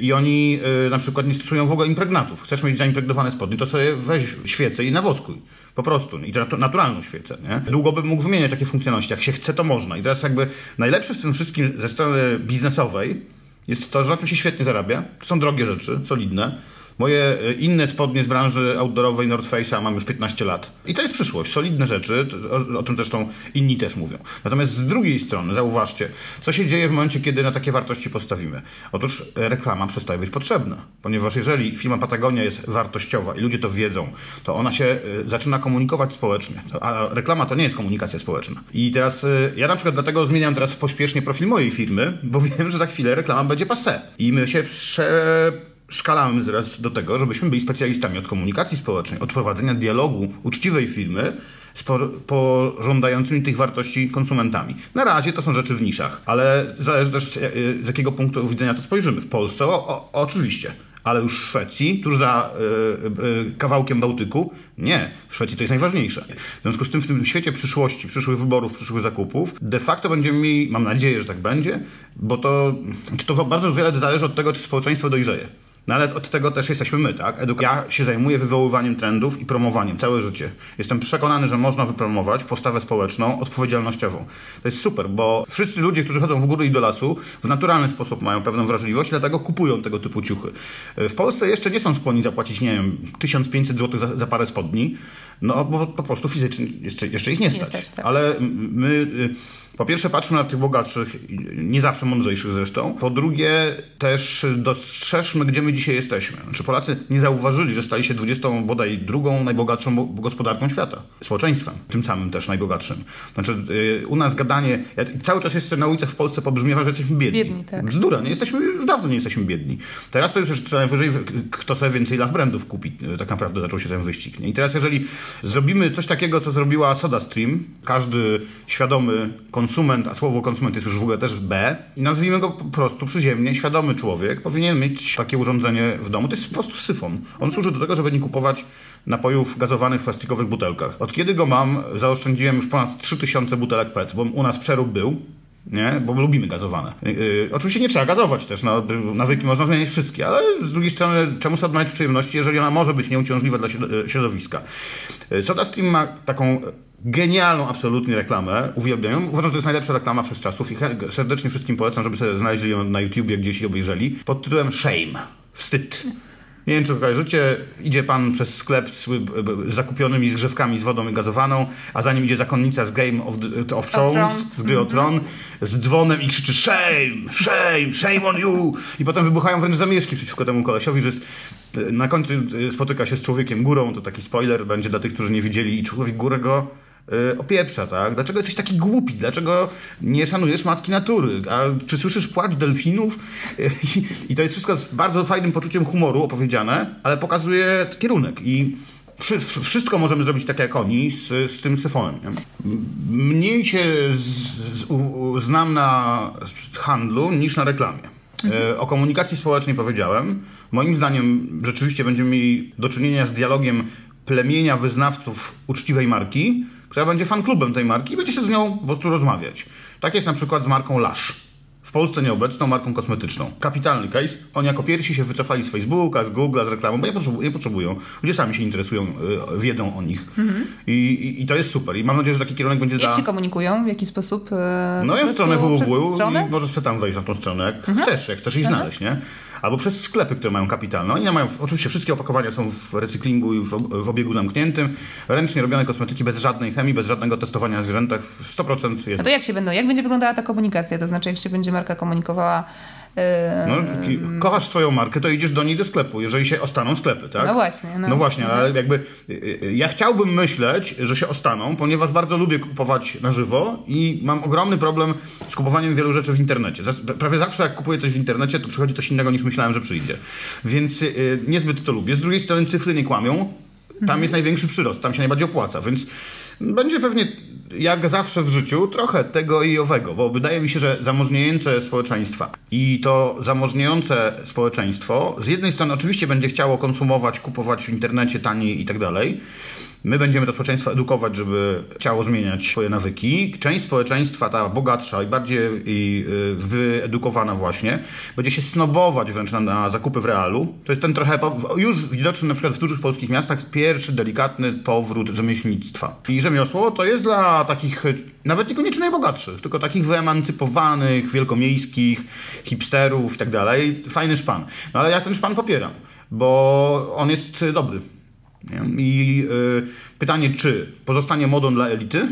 I oni y, na przykład nie stosują w ogóle impregnatów. Chcesz mieć zaimpregnowane spodnie, to sobie weź świecę i nawoskuj. Po prostu. I to naturalną świecę, nie? Długo bym mógł wymieniać takie funkcjonalności. Jak się chce, to można. I teraz jakby najlepsze w tym wszystkim ze strony biznesowej jest to, że na tym się świetnie zarabia. To są drogie rzeczy, solidne Moje e, inne spodnie z branży outdoorowej North Face'a mam już 15 lat. I to jest przyszłość, solidne rzeczy, o, o, tym zresztą inni też mówią. Natomiast z drugiej strony, zauważcie, co się dzieje w momencie, kiedy na takie wartości postawimy. Otóż e, reklama przestaje być potrzebna, ponieważ jeżeli firma Patagonia jest wartościowa i ludzie to wiedzą, to ona się e, zaczyna komunikować społecznie. A reklama to nie jest komunikacja społeczna. I teraz ja na przykład dlatego zmieniam teraz pośpiesznie profil mojej firmy, bo [LAUGHS] wiem, że za chwilę reklama będzie passé. I my się prze szkalamy teraz do tego, żebyśmy byli specjalistami od komunikacji społecznej, od prowadzenia dialogu uczciwej firmy z pożądającymi tych wartości konsumentami. Na razie to są rzeczy w niszach, ale zależy też z jakiego punktu widzenia to spojrzymy. W Polsce o, o, oczywiście, ale już w Szwecji, tuż za y, y, kawałkiem Bałtyku, nie. W Szwecji to jest najważniejsze. W związku z tym w tym świecie przyszłości, przyszłych wyborów, przyszłych zakupów, de facto będziemy mieli, mam nadzieję, że tak będzie, bo to, czy to bardzo wiele zależy od tego, czy społeczeństwo dojrzeje. No ale od tego też jesteśmy my, tak? Eduk ja się zajmuję wywoływaniem trendów i promowaniem całe życie. Jestem przekonany, że można wypromować postawę społeczną odpowiedzialnościową. To jest super, bo wszyscy ludzie, którzy chodzą w górę i do lasu, w naturalny sposób mają pewną wrażliwość, dlatego kupują tego typu ciuchy. W Polsce jeszcze nie są skłonni zapłacić, nie wiem, 1500 zł za, za parę spodni, no bo po prostu fizycznie jeszcze, jeszcze ich nie stać. Nie stać tak. Ale my y, po pierwsze patrzmy na tych bogatszych, nie zawsze mądrzejszych zresztą. Po drugie też dostrzeżmy, gdzie my dzisiaj jesteśmy. Znaczy Polacy nie zauważyli, że stali się 20 bodaj drugą najbogatszą gospodarką świata. Społeczeństwem, tym samym też najbogatszym. Znaczy yy, u nas gadanie, ja cały czas jeszcze na ulicach w Polsce pobrzmiewa, że jesteśmy biedni. biedni tak. Bzdura, nie jesteśmy, już dawno nie jesteśmy biedni. Teraz to jest już co najwyżej, kto sobie więcej love brandów kupi. Tak naprawdę zaczął się ten wyścig. Nie? I teraz jeżeli zrobimy coś takiego, co zrobiła SodaStream, każdy świadomy konsument konsument, a słowo konsument jest już w ogóle też B, i nazwijmy go po prostu przyziemnie, świadomy człowiek powinien mieć takie urządzenie w domu. To jest po prostu syfon. On służy do tego, żeby nie kupować napojów gazowanych w plastikowych butelkach. Od kiedy go mam, zaoszczędziłem już ponad 3000 butelek PET, bo u nas przerób był, nie? bo lubimy gazowane. Yy, oczywiście nie trzeba gazować też, no, nawyki można zmieniać wszystkie, ale z drugiej strony czemu sobie odmawiać przyjemności, jeżeli ona może być nieuciążliwa dla środowiska. SodaStream ma taką genialną absolutnie reklamę, uwielbiam ją. Uważam, że to jest najlepsza reklama wszechczasów i serdecznie wszystkim polecam, żeby sobie znaleźli ją na YouTubie gdzieś i obejrzeli, pod tytułem Shame. Wstyd. Nie wiem, czy kojarzycie, idzie pan przez sklep z, z zakupionymi zgrzewkami z wodą gazowaną, a za nim idzie zakonnica z Game of, the, of Thrones, z gry o mhm. Tron, z dzwonem i krzyczy shame, shame, shame on you! I potem wybuchają wręcz zamieszki przeciwko temu kolesiowi, że jest na końcu spotyka się z człowiekiem górą, to taki spoiler będzie dla tych, którzy nie widzieli i człowiek górę go y, opieprza, tak? Dlaczego jesteś taki głupi? Dlaczego nie szanujesz matki natury? A czy słyszysz płacz delfinów? [LAUGHS] I, to jest wszystko z bardzo fajnym poczuciem humoru opowiedziane, ale pokazuje kierunek i wszystko możemy zrobić tak jak oni z, z tym syfonem. Nie? Mniej się z, z, u, znam na handlu niż na reklamie. Mhm. E, o komunikacji społecznej powiedziałem. Moim zdaniem rzeczywiście będziemy mieli do czynienia z dialogiem plemienia wyznawców uczciwej marki, która będzie fanklubem tej marki i będzie się z nią po prostu rozmawiać. Tak jest na przykład z marką Lush w Polsce nieobecną marką kosmetyczną. Kapitalny case. Oni jako pierwsi się wycofali z Facebooka, z Google'a, z reklamą, bo nie, potrzebują, nie potrzebują. Ludzie sami się interesują, y, wiedzą o nich. Mhm. I, i, I, to jest super. I mam nadzieję, że taki kierunek będzie Jak dla... się komunikują? W jaki sposób? Y, no ja w stronę www i możesz sobie tam wejść na tą stronę, jak mhm. chcesz, jak chcesz ich mhm. znaleźć, nie? Albo przez sklepy, które mają kapitalne. Oni mają, oczywiście wszystkie opakowania są w recyklingu i w, obiegu zamkniętym. Ręcznie robione kosmetyki bez żadnej chemii, bez żadnego testowania na zwierzętach. 100% jest. No to jak się będą, jak będzie wyglądała ta komunikacja? To znaczy, jak się będzie marka komunikowała no, kochasz swoją markę, to idziesz do niej do sklepu, jeżeli się ostaną sklepy, tak? No właśnie. No, no właśnie, ale jakby y, y, ja chciałbym myśleć, że się ostaną, ponieważ bardzo lubię kupować na żywo i mam ogromny problem z kupowaniem wielu rzeczy w internecie. Prawie zawsze jak kupuję coś w internecie, to przychodzi coś innego niż myślałem, że przyjdzie. Więc y, niezbyt to lubię. Z drugiej strony cyfry nie kłamią. Tam mhm. jest największy przyrost, tam się najbardziej opłaca, więc będzie pewnie jak zawsze w życiu, trochę tego i owego, bo wydaje mi się, że zamożniejące społeczeństwa i to zamożniejące społeczeństwo z jednej strony oczywiście będzie chciało konsumować, kupować w internecie taniej i tak dalej, My będziemy to społeczeństwo edukować, żeby chciało zmieniać swoje nawyki. Część społeczeństwa, ta bogatsza i bardziej y, wyedukowana właśnie, będzie się snobować wręcz na, na zakupy w realu. To jest ten trochę, już widoczny na przykład w dużych polskich miastach, pierwszy delikatny powrót rzemieślnictwa. I rzemiosło to jest dla takich, nawet niekoniecznie najbogatszych, tylko takich wyemancypowanych, wielkomiejskich, hipsterów i tak dalej. Fajny szpan. No ale ja ten szpan popieram, bo on jest dobry. I y, pytanie, czy pozostanie modą dla elity,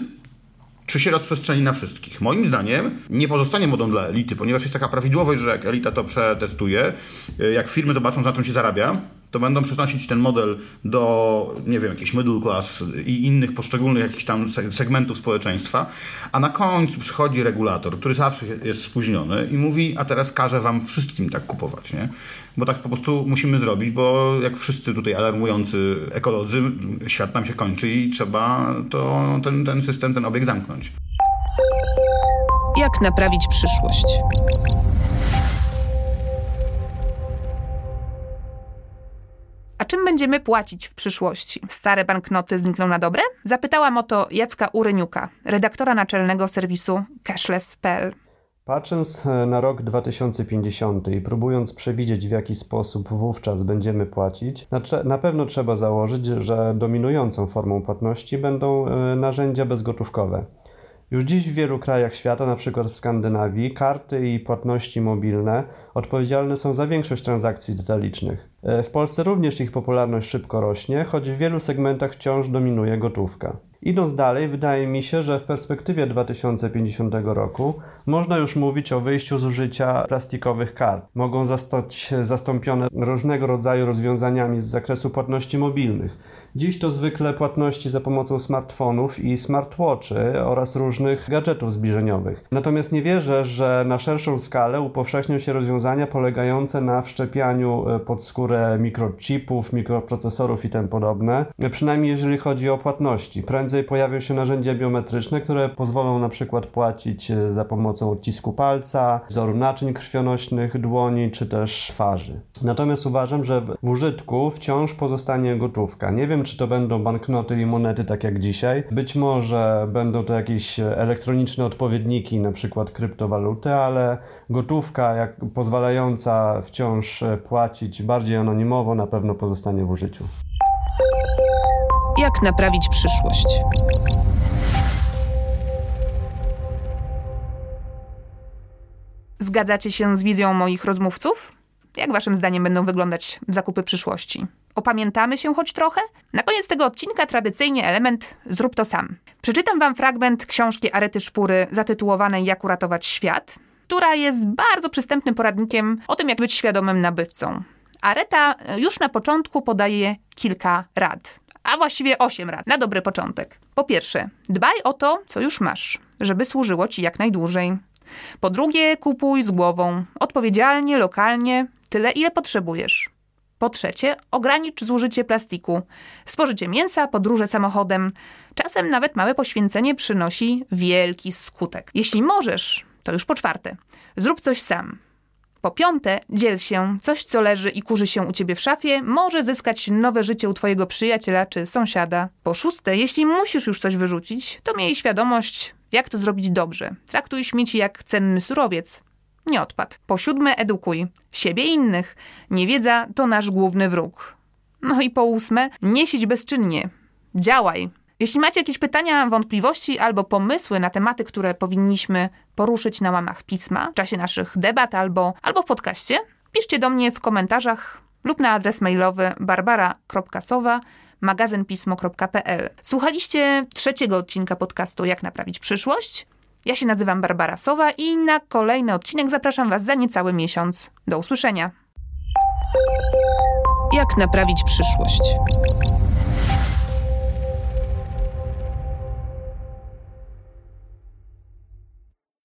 czy się rozprzestrzeni na wszystkich. Moim zdaniem nie pozostanie modą dla elity, ponieważ jest taka prawidłowość, że jak elita to przetestuje, y, jak firmy zobaczą, że na tym się zarabia, to będą przenosić ten model do, nie wiem, jakiejś middle class i innych poszczególnych jakichś tam segmentów społeczeństwa, a na końcu przychodzi regulator, który zawsze jest spóźniony i mówi, a teraz każe wam wszystkim tak kupować, nie? Bo tak po prostu musimy zrobić, bo jak wszyscy tutaj alarmujący ekolodzy, świat nam się kończy i trzeba to, ten, ten system, ten obieg zamknąć. Jak naprawić przyszłość? A czym będziemy płacić w przyszłości? Stare banknoty znikną na dobre? Zapytałam o to Jacka Uryniuka, redaktora naczelnego serwisu cashless.pl. Patrząc e, na rok 2050 i próbując przewidzieć w jaki sposób wówczas będziemy płacić, na pewno trzeba założyć, że dominującą formą płatności będą e, narzędzia bezgotówkowe. Już dziś w wielu krajach świata, np. w Skandynawii, karty i płatności mobilne odpowiedzialne są za większość transakcji detalicznych. E, w Polsce również ich popularność szybko rośnie, choć w wielu segmentach wciąż dominuje gotówka. Idąc dalej, wydaje mi się, że w perspektywie 2050 roku można już mówić o wyjściu z użycia plastikowych kart. Mogą zostać zastąpione różnego rodzaju rozwiązaniami z zakresu płatności mobilnych. Dziś to zwykle płatności za pomocą smartfonów i smartwatchy oraz różnych gadżetów zbliżeniowych. Natomiast nie wierzę, że na szerszą skalę upowszechnią się rozwiązania polegające na wszczepianiu e, pod skórę mikrochipów, mikroprocesorów i tym podobne, przynajmniej jeżeli chodzi o płatności. Prędzej pojawią się narzędzia biometryczne, które pozwolą na przykład płacić e, za pomocą odcisku palca, wzoru naczyń krwionośnych dłoni czy też twarzy. Natomiast uważam, że w użytku wciąż pozostanie gotówka. Nie wiem, czy to będą banknoty i monety tak jak dzisiaj. Być może będą to jakieś elektroniczne odpowiedniki, na przykład kryptowaluty, ale gotówka jak pozwalająca wciąż płacić bardziej anonimowo na pewno pozostanie w użyciu. Jak naprawić przyszłość? Zgadzacie się z wizją moich rozmówców? Jak waszym zdaniem będą wyglądać zakupy przyszłości? Opamiętamy się choć trochę? Na koniec tego odcinka tradycyjnie element Zrób to sam. Przeczytam wam fragment książki Arety Szpury zatytułowanej Jak uratować świat, która jest bardzo przystępnym poradnikiem o tym, jak być świadomym nabywcą. Areta już na początku podaje kilka rad. a właściwie 8 rad na dobry początek. Po pierwsze, dbaj o to, co już masz, żeby służyło ci jak najdłużej. Po drugie, kupuj z głową, odpowiedzialnie, lokalnie, tyle ile potrzebujesz. Po trzecie, ogranicz zużycie plastiku. Spożycie mięsa, podróże samochodem. Czasem nawet małe poświęcenie przynosi wielki skutek. Jeśli możesz, to już po czwarte, zrób coś sam. Po piąte, dziel się. Coś, co leży i kurzy się u ciebie w szafie, może zyskać nowe życie u twojego przyjaciela czy sąsiada. Po szóste, jeśli musisz już coś wyrzucić, to miej świadomość, jak to zrobić dobrze. Traktuj śmieci jak cenny surowiec. Nie odpad. Po siódme, edukuj. Siebie i innych. Niewiedza to nasz główny wróg. No i po ósme, nie siedź bezczynnie. Działaj. Jeśli macie jakieś pytania, wątpliwości albo pomysły na tematy, które powinniśmy poruszyć na łamach pisma w czasie naszych debat albo, albo w podcaście, piszcie do mnie w komentarzach lub na adres mailowy barbara.sowa magazynpismo.pl. Słuchaliście trzeciego odcinka podcastu Jak naprawić przyszłość? Ja się nazywam Barbara Sowa i na kolejny odcinek zapraszam Was za niecały miesiąc. Do usłyszenia. Jak naprawić przyszłość?